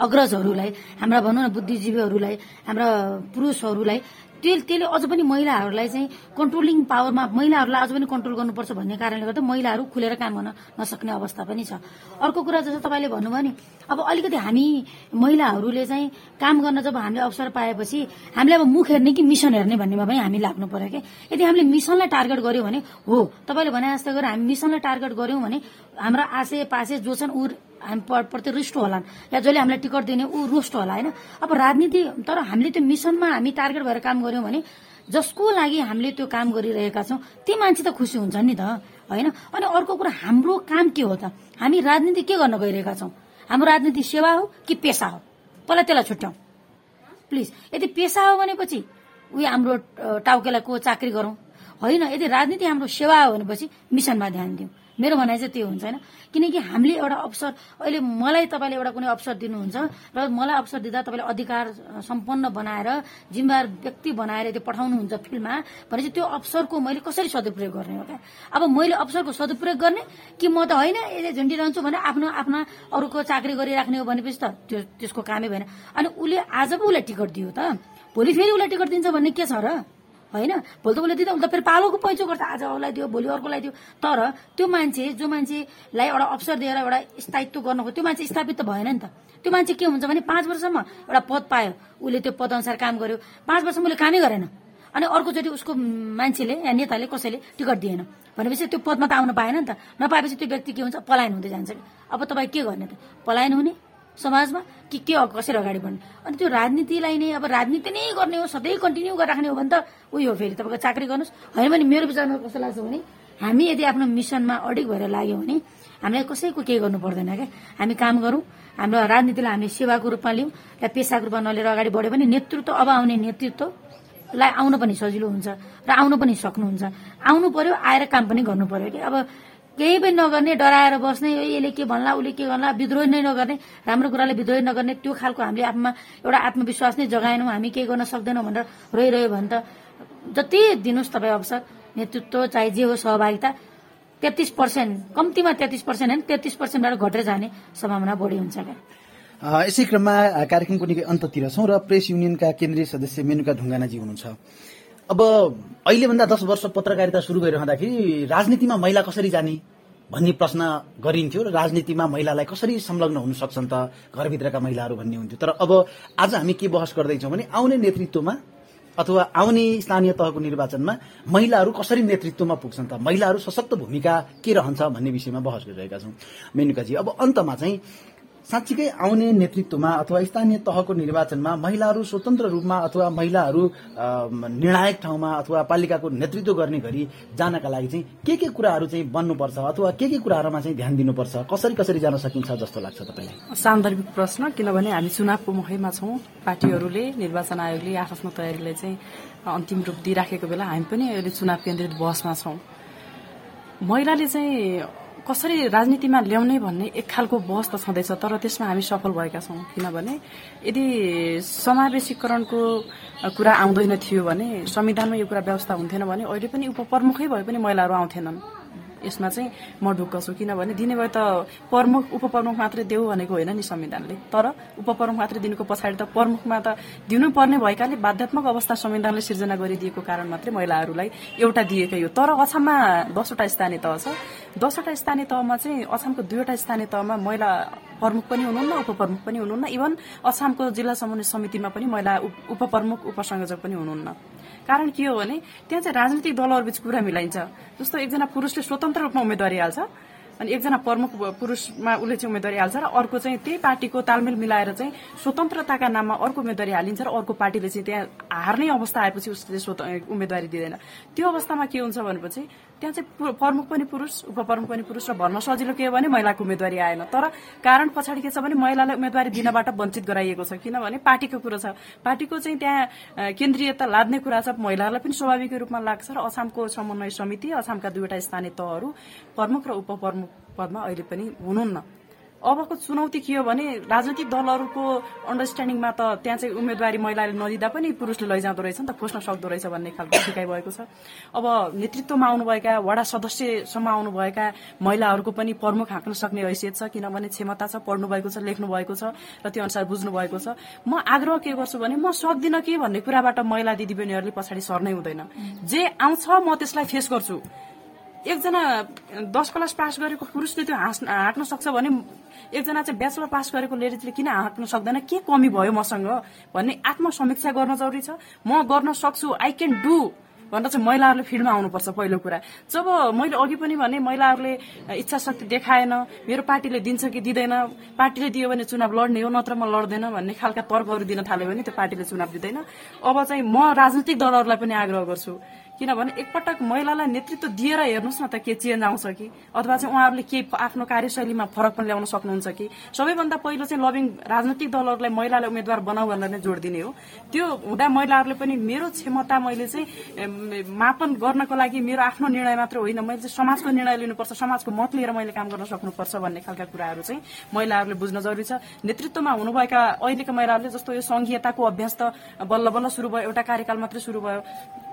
अग्रजहरूलाई हाम्रा भनौँ न बुद्धिजीवीहरूलाई हाम्रा पुरुषहरूलाई त्यसले अझ पनि महिलाहरूलाई चाहिँ कन्ट्रोलिङ पावरमा महिलाहरूलाई अझ पनि कन्ट्रोल गर्नुपर्छ भन्ने कारणले गर्दा महिलाहरू खुलेर काम गर्न नसक्ने अवस्था पनि छ। अर्को कुरा जस्तो तपाईँले भन्नुभयो नि अब अलिकति हामी महिलाहरूले चाहिँ काम गर्न जब हामीले अवसर पाएपछि हामीले अब मुख हेर्ने कि मिसन हेर्ने भन्नेमा पनि हामी लाग्नु पर्यो कि? यदि हामीले मिसनलाई टार्गेट गर्यौँ भने हो तपाईँले भने जस्तो गरेर हामी मिसनलाई टार्गेट गर्यौँ भने हाम्रा आसे पासे जो छन् ऊ प्रति रुष्ट होलान्। या जसले हामीलाई टिकट दिने ऊ रुष्ट होला होइन? अब राजनीति तर हामीले त्यो मिसनमा हामी टार्गेट भएर काम गर्यौँ भने जसको लागि हामीले त्यो काम गरिरहेका छौँ ती मान्छे त खुसी हुन्छन् नि त होइन? अनि अर्को कुरा हाम्रो काम के हो त? हामी राजनीति के गर्न गइरहेका छौँ? हाम्रो राजनीति सेवा हो कि पेसा हो? पहिला त्यसलाई छुट्याउँ। प्लिज यदि पेसा हो भनेपछि उयो हाम्रो टाउकेलाई को चाकरी गरौँ? होइन यदि राजनीति हाम्रो सेवा हो भनेपछि मिसनमा ध्यान दिउँ। मेरो भनाइ चाहिँ त्यो हुन्छ होइन। किनकि हामीले एउटा अवसर अहिले मलाई तपाईँले एउटा कुनै अवसर दिनुहुन्छ र मलाई अवसर दिँदा तपाईँले अधिकार सम्पन्न बनाएर जिम्मेवार व्यक्ति बनाएर यदि पठाउनुहुन्छ फिल्डमा भनेपछि त्यो अवसरको मैले कसरी सदुपयोग गर्ने हो क्या? अब मैले अवसरको सदुपयोग गर्ने कि म त होइन यसले झुन्डिरहन्छु भने आफ्नो आफ्ना अरूको चाकरी गरिराख्ने हो भनेपछि त त्यो त्यसको कामै भएन। अनि उसले आज पो उसलाई टिकट दियो त? भोलि फेरि उसलाई टिकट दिन्छ भन्ने के छ र? होइन? भोलि त उसले दिँदा उसले त फेरि पालोको पैँचो गर्छ आज उसलाई दियो भोलि अर्कोलाई दियो। तर त्यो मान्छे जो मान्छेलाई एउटा अवसर दिएर एउटा स्थायित्व गर्नको त्यो मान्छे स्थापित त भएन नि त। त्यो मान्छे के हुन्छ भने पाँच वर्षसम्म एउटा पद पायो। उसले त्यो पद अनुसार काम गर्यो। पाँच वर्षमा उसले कामै गरेन। अनि अर्कोचोटि उसको मान्छेले या नेताले कसैले टिकट दिएन। भनेपछि त्यो पदमा त आउन पाएन नि त। नपाएपछि त्यो व्यक्ति के हुन्छ? पलायन हुँदै जान्छ अब तपाईँ के गर्ने त? पलायन हुने? समाजमा कि के कसरी अगाडि बढ्ने। अनि त्यो राजनीतिलाई नै अब राजनीति नै गर्ने हो सधैँ कन्टिन्यू गरिराख्ने हो भने त उयो हो फेरि। तपाईँको चाकरी गर्नुहोस्। होइन भने मेरो विचारमा कस्तो लाग्छ भने हामी यदि आफ्नो मिसनमा अडिक भएर लाग्यौँ भने हामीलाई कसैको केही गर्नु पर्दैन क्या। हामी काम गरौँ हाम्रो राजनीतिलाई हामी सेवाको रूपमा लिउँ या पेसाको रूपमा नलिएर अगाडि बढ्यो भने नेतृत्व अब आउने नेतृत्वलाई आउन पनि सजिलो हुन्छ र आउन पनि सक्नुहुन्छ। आउनु पर्यो आएर काम पनि गर्नु पर्यो कि। अब केही पनि नगर्ने डराएर बस्ने "ए, यसले के भन्ला उसले के गर्ला विद्रोह नै नगर्ने राम्रो कुराले विद्रोह नगर्ने त्यो खालको हामीले आफूमा एउटा आत्मविश्वास नै जगाएनौँ हामी केही गर्न सक्दैनौँ भनेर रोइरह्यो भने त जति दिनुहोस् तपाईँ अवसर नेतृत्व चाहे जे हो सहभागिता तेत्तिस पर्सेन्ट कम्तीमा तेत्तिस पर्सेन्ट होइन तेत्तिस पर्सेन्टबाट घटेर जाने सम्भावना बढी हुन्छ क्या। यसै क्रममा कार्यक्रमको निकै अन्ततिर छौँ र प्रेस युनियनका केन्द्रीय सदस्य मेनुका ढुङ्गानाजी हुनुहुन्छ। अब अहिलेभन्दा दस वर्ष पत्रकारिता सुरु गरिरहँदाखेरि राजनीतिमा महिला कसरी जाने भन्ने प्रश्न गरिन्थ्यो र राजनीतिमा महिलालाई कसरी संलग्न हुन सक्छन् त घरभित्रका महिलाहरू भन्ने हुन्थ्यो। तर अब आज हामी के बहस गर्दैछौँ भने आउने नेतृत्वमा अथवा आउने स्थानीय तहको निर्वाचनमा महिलाहरू कसरी नेतृत्वमा पुग्छन् त? महिलाहरू सशक्त भूमिका के रहन्छ भन्ने विषयमा बहस गरिरहेका छौँ। मेनुकाजी अब अन्तमा चाहिँ साँच्चीकै आउने नेतृत्वमा अथवा स्थानीय तहको निर्वाचनमा महिलाहरू स्वतन्त्र रूपमा अथवा महिलाहरू निर्णायक ठाउँमा अथवा पालिकाको नेतृत्व गर्ने गरी जानका लागि चाहिँ के के कुराहरू चाहिँ बन्नुपर्छ अथवा के के कुराहरूमा चाहिँ ध्यान दिनुपर्छ? कसरी कसरी जान सकिन्छ जस्तो लाग्छ तपाईँलाई? सान्दर्भिक प्रश्न किनभने हामी चुनावको मुखैमा छौँ। पार्टीहरूले निर्वाचन आयोगले आफ्नो तयारीलाई चाहिँ अन्तिम रूप दिइराखेको बेला हामी पनि अहिले चुनाव केन्द्रित बहसमा छौँ। महिलाले चाहिँ कसरी राजनीतिमा ल्याउने भन्ने एक खालको बहस त छँदैछ तर त्यसमा हामी सफल भएका छौँ। किनभने यदि समावेशीकरणको कुरा आउँदैन थियो भने संविधानमा यो कुरा व्यवस्था हुन्थेन भने अहिले पनि उपप्रमुखै भए पनि महिलाहरू आउँथेनन्। यसमा चाहिँ म ढुक्क छु। किनभने दिने भए त प्रमुख उपप्रमुख मात्रै देऊ भनेको होइन नि संविधानले। तर उपप्रमुख मात्रै दिनुको पछाडि त प्रमुखमा त दिनुपर्ने भएकाले बाध्यात्मक अवस्था संविधानले सिर्जना गरिदिएको कारण मात्रै महिलाहरूलाई एउटा दिएकै हो। तर अछाममा दसवटा स्थानीय तह छ। दसवटा स्थानीय तहमा चाहिँ अछामको दुईवटा स्थानीय तहमा महिला प्रमुख पनि हुनुहुन्न उपप्रमुख पनि हुनुहुन्न। इभन अछामको जिल्ला समन्वय समितिमा पनि महिला उपप्रमुख उपसंयोजक पनि हुनुहुन्न। कारण के हो भने त्यहाँ चाहिँ राजनीतिक दलहरूबीच कुरा मिलाइन्छ। जस्तो एकजना पुरुषले स्वतन्त्र रूपमा उम्मेद्वारी हाल्छ अनि एकजना प्रमुख पुरुषमा उसले चाहिँ उम्मेदवारी हाल्छ र अर्को चाहिँ त्यही पार्टीको तालमेल मिलाएर चाहिँ स्वतन्त्रताका नाममा अर्को उम्मेदवारी हालिन्छ र अर्को पार्टीले चाहिँ त्यहाँ हार्ने अवस्था आएपछि उसले उम्मेदवारी दिँदैन। त्यो अवस्थामा के हुन्छ भनेपछि त्यहाँ चाहिँ प्रमुख पनि पुरुष उपप्रमुख पनि पुरुष र भन्न सजिलो के हो भने महिलाको उम्मेदवारी आएन। तर कारण पछाडि के छ भने महिलालाई उम्मेदवारी दिनबाट वञ्चित गराइएको छ। किनभने पार्टीको कुरो छ। पार्टीको चाहिँ त्यहाँ केन्द्रीयता लाद्ने कुरा छ। महिलाहरूलाई पनि स्वाभाविक रूपमा लाग्छ र असामको समन्वय समिति असामका दुईवटा स्थानीय तहहरू प्रमुख र उपप्रमुख पदमा अहिले पनि हुनुहुन्न। अबको चुनौती के हो भने राजनैतिक दलहरूको अन्डरस्ट्यान्डिङमा त त्यहाँ चाहिँ उम्मेदवारी महिलाले नदिँदा पनि पुरुषले लैजाँदो रहेछ नि त खोज्न सक्दो रहेछ भन्ने खालको सिकाइ भएको छ। अब नेतृत्वमा आउनुभएका वडा सदस्यसम्म आउनुभएका महिलाहरूको पनि प्रमुख हाँक्न सक्ने हैसियत छ किनभने क्षमता छ पढ्नु भएको छ लेख्नु भएको छ र त्यो अनुसार बुझ्नु भएको छ। म आग्रह के गर्छु भने म सक्दिनँ कि भन्ने कुराबाट महिला दिदीबहिनीहरूले पछाडि सर्नै हुँदैन। जे आउँछ म त्यसलाई फेस गर्छु। एकजना दस क्लास पास गरेको पुरुषले त्यो हाँक्न सक्छ भने एकजना चाहिँ ब्याचलर पास गरेको लेडिजले किन हाँक्न सक्दैन? के कमी भयो मसँग? भन्ने आत्मसमीक्षा गर्न जरुरी छ। म गर्न सक्छु आई क्यान डु भनेर चाहिँ महिलाहरूले फिल्डमा आउनुपर्छ पहिलो कुरा। जब मैले अघि पनि भने महिलाहरूले इच्छा शक्ति देखाएन मेरो पार्टीले दिन्छ कि दिँदैन पार्टीले दियो भने चुनाव लड्ने हो नत्र म लड्दैन भन्ने खालका तर्कहरू दिन थाल्यो भने त्यो पार्टीले चुनाव दिँदैन। अब चाहिँ म राजनीतिक दलहरूलाई पनि आग्रह गर्छु। किनभने एकपटक महिलालाई नेतृत्व दिएर हेर्नुहोस् न त के चेन्ज आउँछ कि। अथवा चाहिँ उहाँहरूले के आफ्नो कार्यशैलीमा फरक पनि ल्याउन सक्नुहुन्छ कि। सबैभन्दा पहिलो चाहिँ लभिङ राजनैतिक दलहरूलाई महिलालाई उम्मेद्वार बनाऊ भनेर नै जोड दिने हो। त्यो हुँदा महिलाहरूले पनि मेरो क्षमता मैले चाहिँ मापन गर्नको लागि मेरो आफ्नो निर्णय मात्र होइन मैले चाहिँ समाजको निर्णय लिनुपर्छ समाजको मत लिएर मैले काम गर्न सक्नुपर्छ भन्ने खालका कुराहरू चाहिँ महिलाहरूले बुझ्न जरुरी छ। नेतृत्वमा हुनुभएका अहिलेका महिलाहरूले जस्तो यो संघीयताको अभ्यास त बल्ल बल्ल शुरू भयो एउटा कार्यकाल मात्रै शुरू भयो।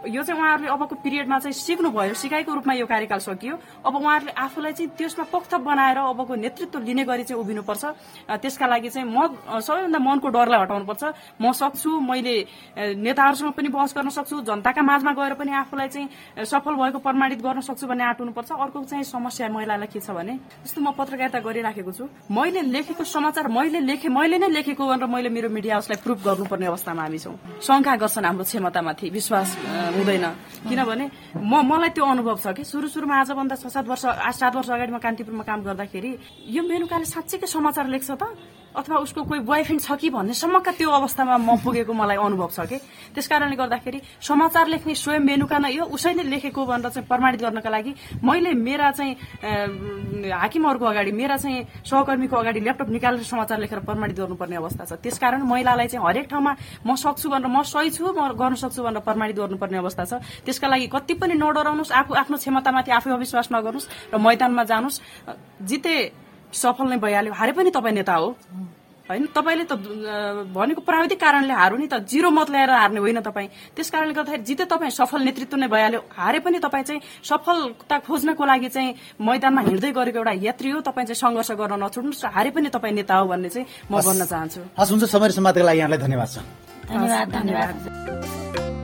यो चाहिँ उहाँहरूले अबको पिरियडमा चाहिँ सिक्नुभयो सिकाइको रूपमा यो कार्यकाल सकियो। अब उहाँहरूले आफूलाई चाहिँ त्यसमा पोख्त बनाएर अबको नेतृत्व लिने गरी चाहिँ उभिनुपर्छ। त्यसका लागि चाहिँ म सबैभन्दा मनको डरलाई हटाउनुपर्छ। म सक्छु मैले नेताहरूसँग पनि बहस गर्न सक्छु जनताका माझमा गएर पनि आफूलाई चाहिँ सफल भएको प्रमाणित गर्न सक्छु भन्ने आँटुनुपर्छ अर्को चाहिँ समस्या महिलालाई के छ भने जस्तो म पत्रकारिता गरिराखेको छु मैले लेखेको समाचार मैले लेखे मैले नै लेखेको भनेर मैले मेरो मिडिया हाउसलाई प्रुफ गर्नुपर्ने अवस्थामा हामी छौँ। शङ्का गर्छन् हाम्रो क्षमतामाथि विश्वास हुँदैन। किनभने म मलाई त्यो अनुभव छ कि सुरु सुरुमा आजभन्दा छ सात वर्ष सात वर्ष अगाडि म कान्तिपुरमा काम गर्दाखेरि यो मेनुकाले साँच्चीकै समाचार लेख्छ त। अथवा उसको कोही बोयफ्रेन्ड छ कि भन्नेसम्मका त्यो अवस्थामा म पुगेको मलाई अनुभव छ कि? त्यस कारणले गर्दाखेरि समाचार लेख्ने स्वयं मेनुका नै यो उसैले लेखेको भनेर चाहिँ प्रमाणित गर्नका लागि मैले मेरा चाहिँ हाकिमहरूको अगाडि मेरा चाहिँ सहकर्मीको अगाडि ल्यापटप निकालेर समाचार लेखेर प्रमाणित गर्नुपर्ने अवस्था छ। त्यसकारण महिलालाई चाहिँ हरेक ठाउँमा म सक्छु भनेर म सही छु म गर्न सक्छु भनेर प्रमाणित गर्नुपर्ने अवस्था छ। त्यसका लागि कति पनि नडराउनुहोस् आफू आफ्नो क्षमतामाथि आफै अविश्वास नगर्नुहोस् र मैदानमा जानुहोस्। जिते सफल नै भइहाल्यो। हारे पनि तपाईँ नेता हो। होइन तपाईँले त भनेको प्राविधिक कारणले हारु नि त। जिरो मत ल्याएर हार्ने होइन तपाईँ। त्यस कारणले गर्दाखेरि जिते तपाईँ सफल नेतृत्व नै भइहाल्यो। हारे पनि तपाईँ चाहिँ सफलता खोज्नको लागि चाहिँ मैदानमा हिँड्दै गरेको एउटा यात्री हो। तपाईँ चाहिँ सङ्घर्ष गर्न नछोड्नुहोस् हारे पनि तपाईँ नेता हो भन्ने चाहिँ म भन्न चाहन्छु। हस् हुन्छ। समय समाजको लागि यहाँलाई धन्यवाद छ। धन्यवाद धन्यवाद।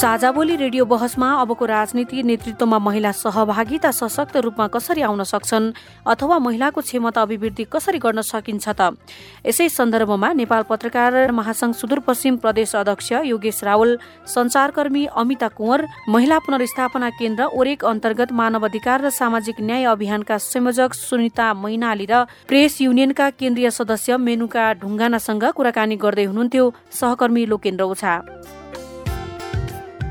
साझा बोली रेडियो बहसमा अबको राजनीति नेतृत्वमा महिला सहभागिता सशक्त रूपमा कसरी आउन सक्छन् अथवा महिलाको क्षमता अभिवृद्धि कसरी गर्न सकिन्छ त? यसै सन्दर्भमा नेपाल पत्रकार महासंघ सुदूरपश्चिम प्रदेश अध्यक्ष योगेश रावल संचारकर्मी अमिता कुँवर महिला पुनर्स्थापना केन्द्र ओरेक अन्तर्गत मानव अधिकार र सामाजिक न्याय अभियानका संयोजक सुनिता मैनाली र प्रेस युनियनका केन्द्रीय सदस्य मेनुका ढुङ्गानासँग कुराकानी गर्दै हुनुहुन्थ्यो। सहकर्मी लोकेन्द्र ओछा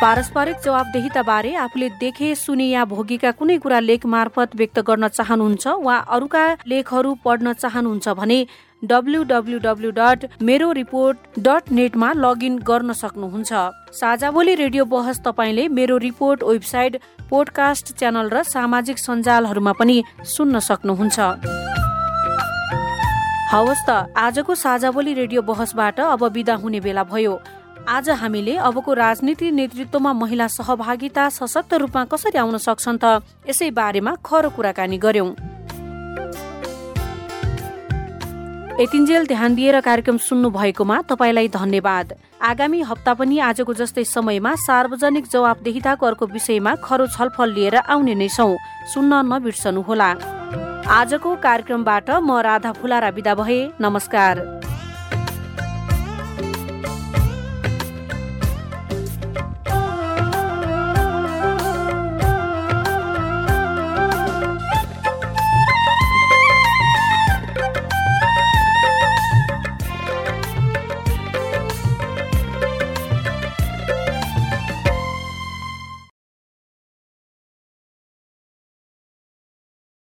पारस्परिक जवाबदेहिता बारे आफूले देखे सुने या भोगेका कुनै कुरा लेख मार्फत व्यक्त गर्न चाहनुहुन्छ वा अरूका लेखहरू पढ्न चाहनुहुन्छ भने डब्लु डट मेरो रिपोर्ट लगइन गर्न सक्नुहुन्छ। साझा बोली रेडियो बहस तपाईँले मेरो रिपोर्ट वेबसाइट पोडकास्ट च्यानल र सामाजिक सञ्जालहरूमा पनि सुन्न सक्नुहुन्छ। हवस् त आजको साझा बोली रेडियो बहसबाट अब विदा हुने बेला भयो। आज हामीले अबको राजनीति नेतृत्वमा महिला सहभागिता सशक्त रूपमा कसरी आउन सक्छन् त यसै बारेमा खरो कुराकानी गर्यौं। यतिन्जेल ध्यान दिएर कार्यक्रम सुन्नु भएकोमा तपाईँलाई धन्यवाद। आगामी हप्ता पनि आजको जस्तै समयमा सार्वजनिक जवाबदेहिताको अर्को विषयमा खरो छलफल लिएर आउने नै छौ। सुन्न नबिर्सनुहोला। आजको कार्यक्रमबाट म राधा फुलारा विदा भए। नमस्कार।